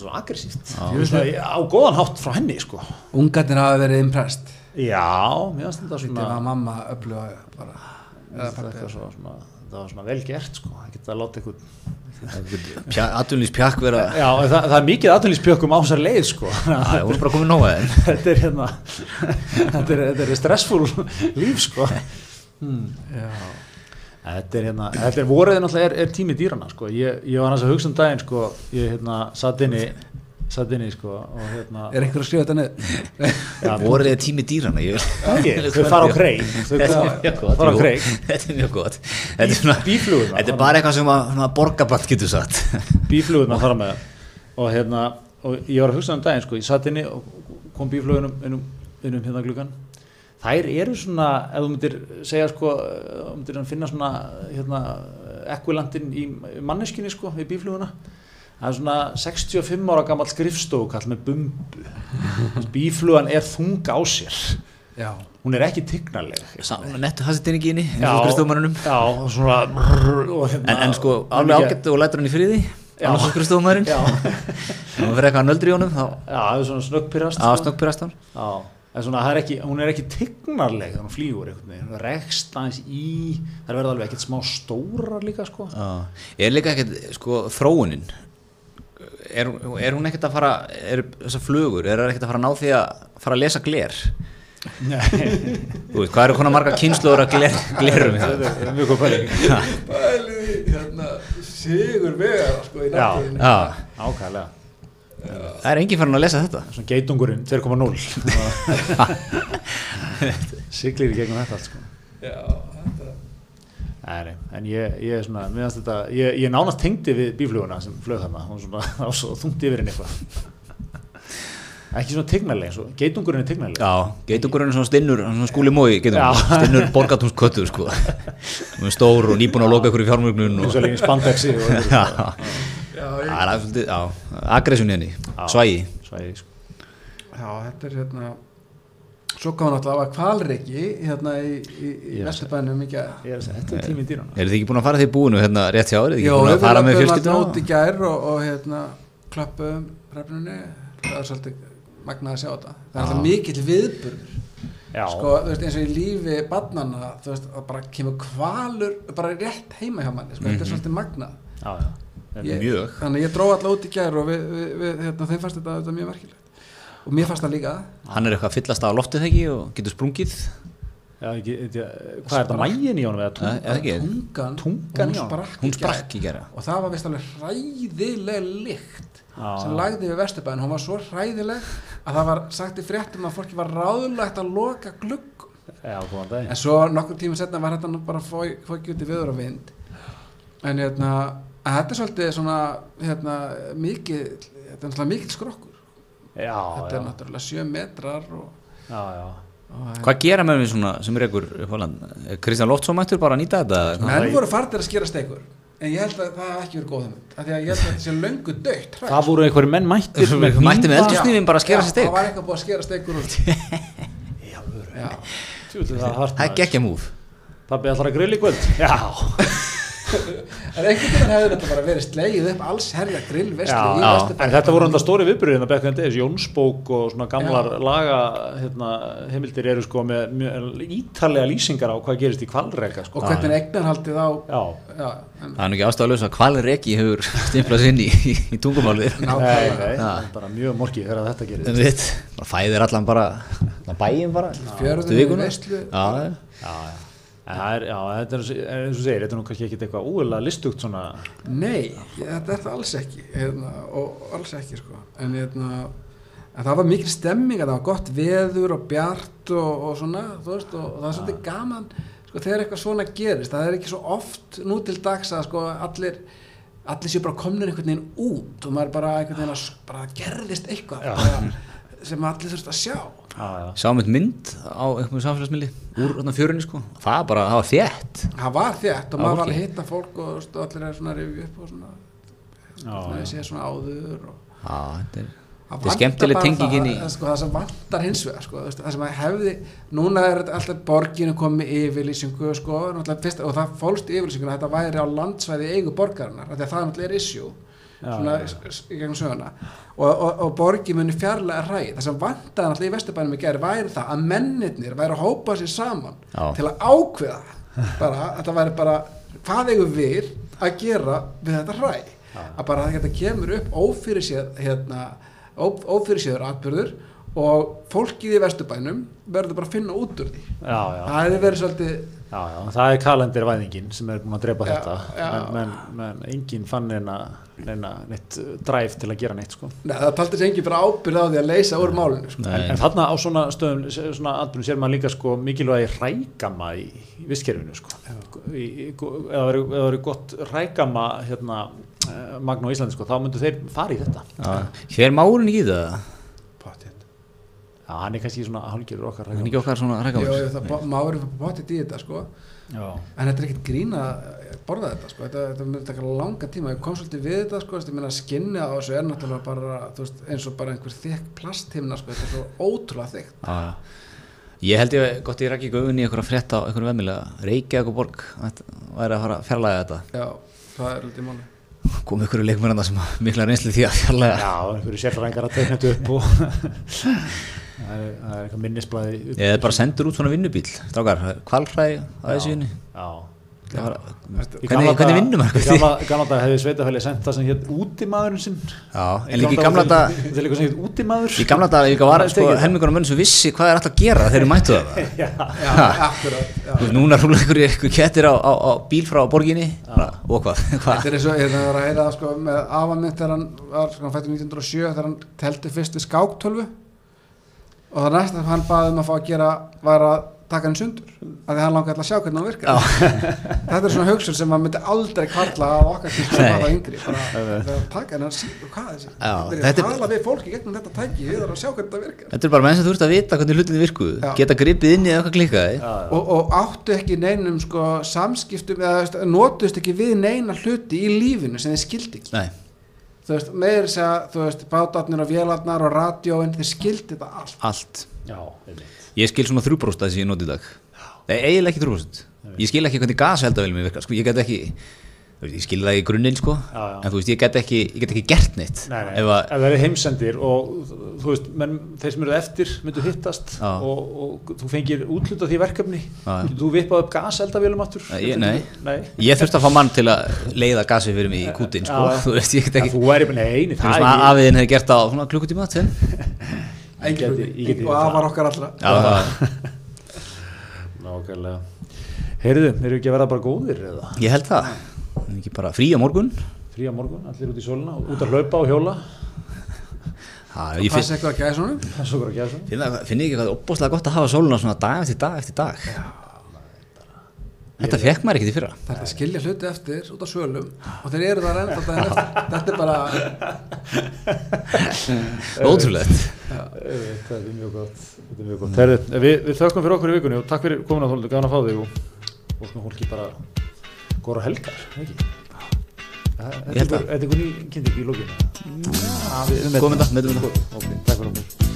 svo, aggressíft. Það, á góðan hátt frá henni sko. Ungarnir hafa verið impressed. Já, mér fannst þetta þetta svona var mamma öfluga bara þetta svo, svona, það var svona vel gert sko, það geta að láta einhvern aðtunlýs pjakk vera Já, það, það er mikið aðtunlýspjökkum á þessar leið sko. Æ, hún er bara komið nóga þetta er hérna þetta er, þetta er stressfull líf sko. Hmm. já, Þetta er hérna, þetta er voruðin alltaf er, er tími dýrana sko, ég, ég var hans að hugsa um daginn sko, ég hérna satt inni satt inni sko og hérna er einhver að skrifa þetta niður? já, voruð þið tími dýrana ég ekki, þau fara á kreik. þau Þetta er mjög gott, fara á kreik. Þetta er mjög gott. Þetta er, svona, bíflugurnar. þetta er bara eitthvað sem að, svona borgarblatt getur sagt bíflugurna fara með. Og hérna, og ég var að hugsa um daginn sko, ég satt inni og kom bíflugunum innum, innum hérna gluggan þær eru svona, ef þú myndir segja sko, þú myndir finna svona hérna, ekvilandin í manneskinni sko, við bífluguna það er svona 65 ára gammal skrifstofukall með bumbu. Bíflugan er þung á sér. Já, hún er ekki tignarleg. Nettu inni eins og skrifstofumannunum já, og svona og hérna, en, en sko alveg ágætt og lætur hann í friði Já. annars skrifstofumærin já, og fyrir eitthvað nöldri í honum þá já, það er svona snöggpyrast að snokkpyrast hann. Já, en svona það er ekki, hún er ekki tignarleg þegar hún flýgur einhvern veginn, hún rekst aðeins í, það verða alveg ekkert smá stórar líka sko. Já. er líka ekkert sko þróunin? Er, er hún ekkert að fara er þessar flugur, er það ekkert að fara að ná því að fara að lesa gler? Nei, Þú veist, hvað eru konar marga kynsluður að gler, glerum í það? Þetta er mjög góð pæling. Bælið í hérna sigur vegar sko í Já. náttúrunni. Já, Ákæðlega það er enginn farin að lesa þetta. Svona geitungurinn 2.0 Siglir í gegnum þetta allt sko. Já, þetta Nei, en ég, ég er svona, þetta, ég, ég nánast tengdi við bífluguna sem flög þarna, hún svona, á svo þungt yfir henni eitthvað. Ekki svona tignarlega, eins og geitungurinn er tignarlega. Já, geitungurinn er svona stinnur, er svona skúli mói stinnur borgatúnsköttur sko. Stór og nýbúin að loka ykkur í fjármögnun og Eins og og Já, það er svolítið, já, aggression henni, svægi. Svæði, sko. já, þetta er hérna Svo kom hann alltaf að kvalriki hérna í, í, í Yes. Vesturbænum ekki að Ég er að segja, þetta er tíminn dýrana. Eru þið ekki búin að fara því búinu hérna rétt hjá, ekki Jó, búin við að fara með löpum fjölskylduna? alltaf út í gær og, og hérna klöppum hrefnunni það er svolítið magnað að sjá þetta. Það er alltaf mikill viðburður. Já, sko, þú veist, eins og í lífi barnanna, þú veist, að bara kemur kvalur bara rétt heima hjá manni, sko, þetta er svolítið magnað. Já, já. Ég- Mjög. þannig að ég dró alltaf út í gær og við, við, við hérna, þeim fannst þetta, þetta mjög merkilegt. Og mér fannst það líka. Hann er eitthvað að fyllast á loftið þegar ekki og getur sprungið. Já, ekki, ekki, hvað er þetta, mægin í honum eða Eða tunga? eða ekki, tungan, Tungan, hún sprakk, hún sprakk í gera og það var vist alveg hræðileg lykt Já, sem lagði við Vesturbæðin, hún var svo hræðileg að það var sagt í fréttum að fólki var ráðlegt að loka gluggum. Já, en svo nokkur tíma setna var þetta bara fókið út í viður og vind. En hérna að þetta er svolítið svona hérna, mikið, þetta er náttúrulega mikið skrokkur. Já, þetta já, er náttúrulega sjö metrar og, já, já. og Hvað gera með við svona sem er ykkur? Er Kristján Loftsson mættur bara að nýta þetta? menn voru farnir að skera stekur en ég held að það hef ekki verið góð hugmynd af því að ég held að þetta sé löngu dögt Það voru einhverju menn mættir með Mætti með hnífa. eldursnýfin bara að skera sér það steik var eitthvað búið að skera stekur úr. Já, það er hart Það er geggja múf Pabbi ætlar að grill í kvöld. Já, en einhvern veginn hefur þetta bara verið slegið upp alls herja grill já, veistlu í já. Vesturbæ. En þetta voru enda stóri viðbyrðin að bekka en degis Jónsbók og svona gamlar laga hérna, heimildir eru sko með mjög ítarlega lýsingar á hvað gerist í kvalreka sko. og hvernig eignarhaldið á Já, já, en, Það er nú ekki ástæðalösa að hvalir ekki hefur stimplað sinni í, í tungumálið. Það er bara mjög morgið þegar þetta gerist. En við, bara fæðir allan bara bæinn bara vikuna. veistlu Já, já. Er, já, þetta er, eins og segir, þetta er nú kannski ekkit eitthvað úðurlega listugt svona. Nei, þetta er það alls ekki hérna, og alls ekki sko. en, hérna, en það var mikil stemming að það var gott veður og bjart og, og svona þú veist, og, og það er svolítið gaman sko, þegar eitthvað svona gerist. Það er ekki svo oft nú til dags að sko, allir allir séu bara komnir einhvern veginn út og maður bara einhvern veginn að bara gerðist eitthvað bara, sem allir þurft að sjá. Já, já, Sáum eitt mynd á einhverjum samfélagsmiðli úr þarna fjörunni sko. Það var bara, það var þétt. Það var þétt og maður var að hitta fólk og og allir er svona rifja upp og svona, ég sé svona áður og Já, þetta er Það er skemmtileg tengingin í það, sko, það sem vantar hins vegar sko, það sem að hefði, núna er þetta alltaf borginu komið yfirlýsingu sko, fyrst, og það fólst að þetta væri á landsvæði eigu borgarinnar af því að það náttúrulega er issue. Já, svona í gegnum söguna. Og, og, og borgi muni fjarlæga hræ það sem vantaði náttúrulega í Vesturbænum í gerð væri það að mennirnir væri að hópa sér saman Já. til að ákveða bara, það væri bara hvað eigum við að gera við þetta hræ? Að bara þetta kemur upp ófyrir séð hérna, ófyrir séður atbyrður og fólkið í Vesturbænum verður bara að finna út úr því já, já. það hefði verið svolítið Já, já, það er kalendirvæðingin sem er búin að drepa Já, þetta já. menn, menn enginn fann neina, neina neitt dræf til að gera neitt sko. neða, það taldi sér engin bara ábyrð á því að leysa úr málinu sko. en, Nei, en þarna á svona stöðum svona atbyrjum sér maður líka sko, mikilvægi rækama í, í vistkerfinu sko. eða eru gott rækama hérna, eh, magn á Íslandi sko, þá myndu þeir fara í þetta já. Hér máurinn í það. Já, hann er kannski svona hálgjörur okkar Það er rækama ekki okkar svona Jú, rækkamur jú, það bo- maður er pottet í þetta sko. Já, en þetta er ekkert grín að borða þetta sko. þetta, þetta mun taka langa tíma ég kom svolítið við þetta sko. ég meina skinni á þessu er náttúrulega bara þú veist, eins og bara einhver þykk plasthimna sko. þetta er svo ótrúlega þykkt Já, já. Ég held ég gott ég rækki gauðin í einhverja frétt á einhverjum vemmilega Reykjavík og borg þetta væri að fara að fjarlæga þetta já, það er lítið máli kom einhverju leikmennanda sem hafa mikla reynslu því að fjarlæga já einhverju sérfræðingar að tegna þetta upp og það er, það er eitthvað minnisblæði upp- eða bara sendur út svona vinnubíl strákar, kvalhræ að þessu vinni Já, Það var- Í hvernig, hvernig vinnum Í maður gamla, gamla dag hefði sveitafæli sendt það sem hétt útimaðurinn sinn. Já, en líka í gamla dag Þetta er líka sem hétt útimaður. Í gamla dag líka var Það sko, það. af mönn sem vissi hvað er alltaf að gera þegar þeir mættu það Já, Já, akkurat Núna rúla ykkur, ykkur kettir á, á, á bíl frá borginni. Bara, og hvað? Þetta er eins og ég er að heyra það sko með afa mitt þegar hann var sko, fættur 1907 þegar hann telti fyrst við skáktölvu og það næst að hann baði um að fá að gera var að taka hann sundur af því hann langaði alltaf að sjá hvernig hann virkar þetta er svona hugsun sem maður myndi aldrei kvarla á okkar sem Nei. var yngri bara þegar taka hennar síður hvað er þessi? Eru þetta að er- tala við fólki gegnum þetta tæki við erum að sjá hvernig þetta virkar. Þetta er bara menn sem þú ert að vita hvernig hlutinni virkuðu Já. geta gripið inn í eitthvað já. og, og áttu ekki neinum sko, samskiptum eða notust ekki við neina hluti í lífinu sem þið skildi ekki. Nei, þú veist, þess að þú veist, bátarnir og vélarnar og radjóin þeir skildi þetta allt. Allt. Já. Ég skil svona þrjúbróst að þessi ég noti í dag. Nei, eiginlega ekki þrjúbróst Ég skil ekki hvernig gaseldavelmi virkar sko, Ég get ekki veist, Ég skil það í grunninn sko. Já, já. En þú veist, ég get ekki, ég get ekki gert neitt. Nei, nei, Ef ef að, það er heimsendir og þú veist, menn, þeir sem eru eftir myndu hittast og, og þú fengir útluta því verkefni. Já, þú vippað upp gaseldavélum aftur? Nei, ég- nei. nei. Ég þurfti að fá mann til að leiða gasi fyrir mig í kútin sko. Þú veist, ég get Já, ekki þú væri bara, nei, nei, Þú það er afiðin hefði gert það á svona klukkutíma tveim. Ég geti- ég geti- og afar okkar allra. Nákvæmlega. Heyrðu, eru ekki að verða bara góðir eða? ég held það En Ekki bara frí á morgun? Frí á morgun, allir út í sólina, út að hlaupa og hjóla. Finn, passa eitthvað að gæða svona Það er bara finn, það- finn ég ekki hvað opbóðslega gott að hafa sóluna svona dag eftir dag eftir dag? Þetta fekk maður ekkert í fyrra. Það er að skilja hluti eftir út á svölum og þeir eru það eftir. Þetta er bara Ótrúlegt. Þetta er mjög gott, þetta er mjög gott. Heyrðu, við, við þökkum fyrir okkur í vikunni og takk fyrir komin að þóla, gafan að fá þig og og svona fólki bara góra helgar, ekki? Þetta er einhvern ný kynnti ekki í lókinu. Þetta Ok, takk fyrir okkur.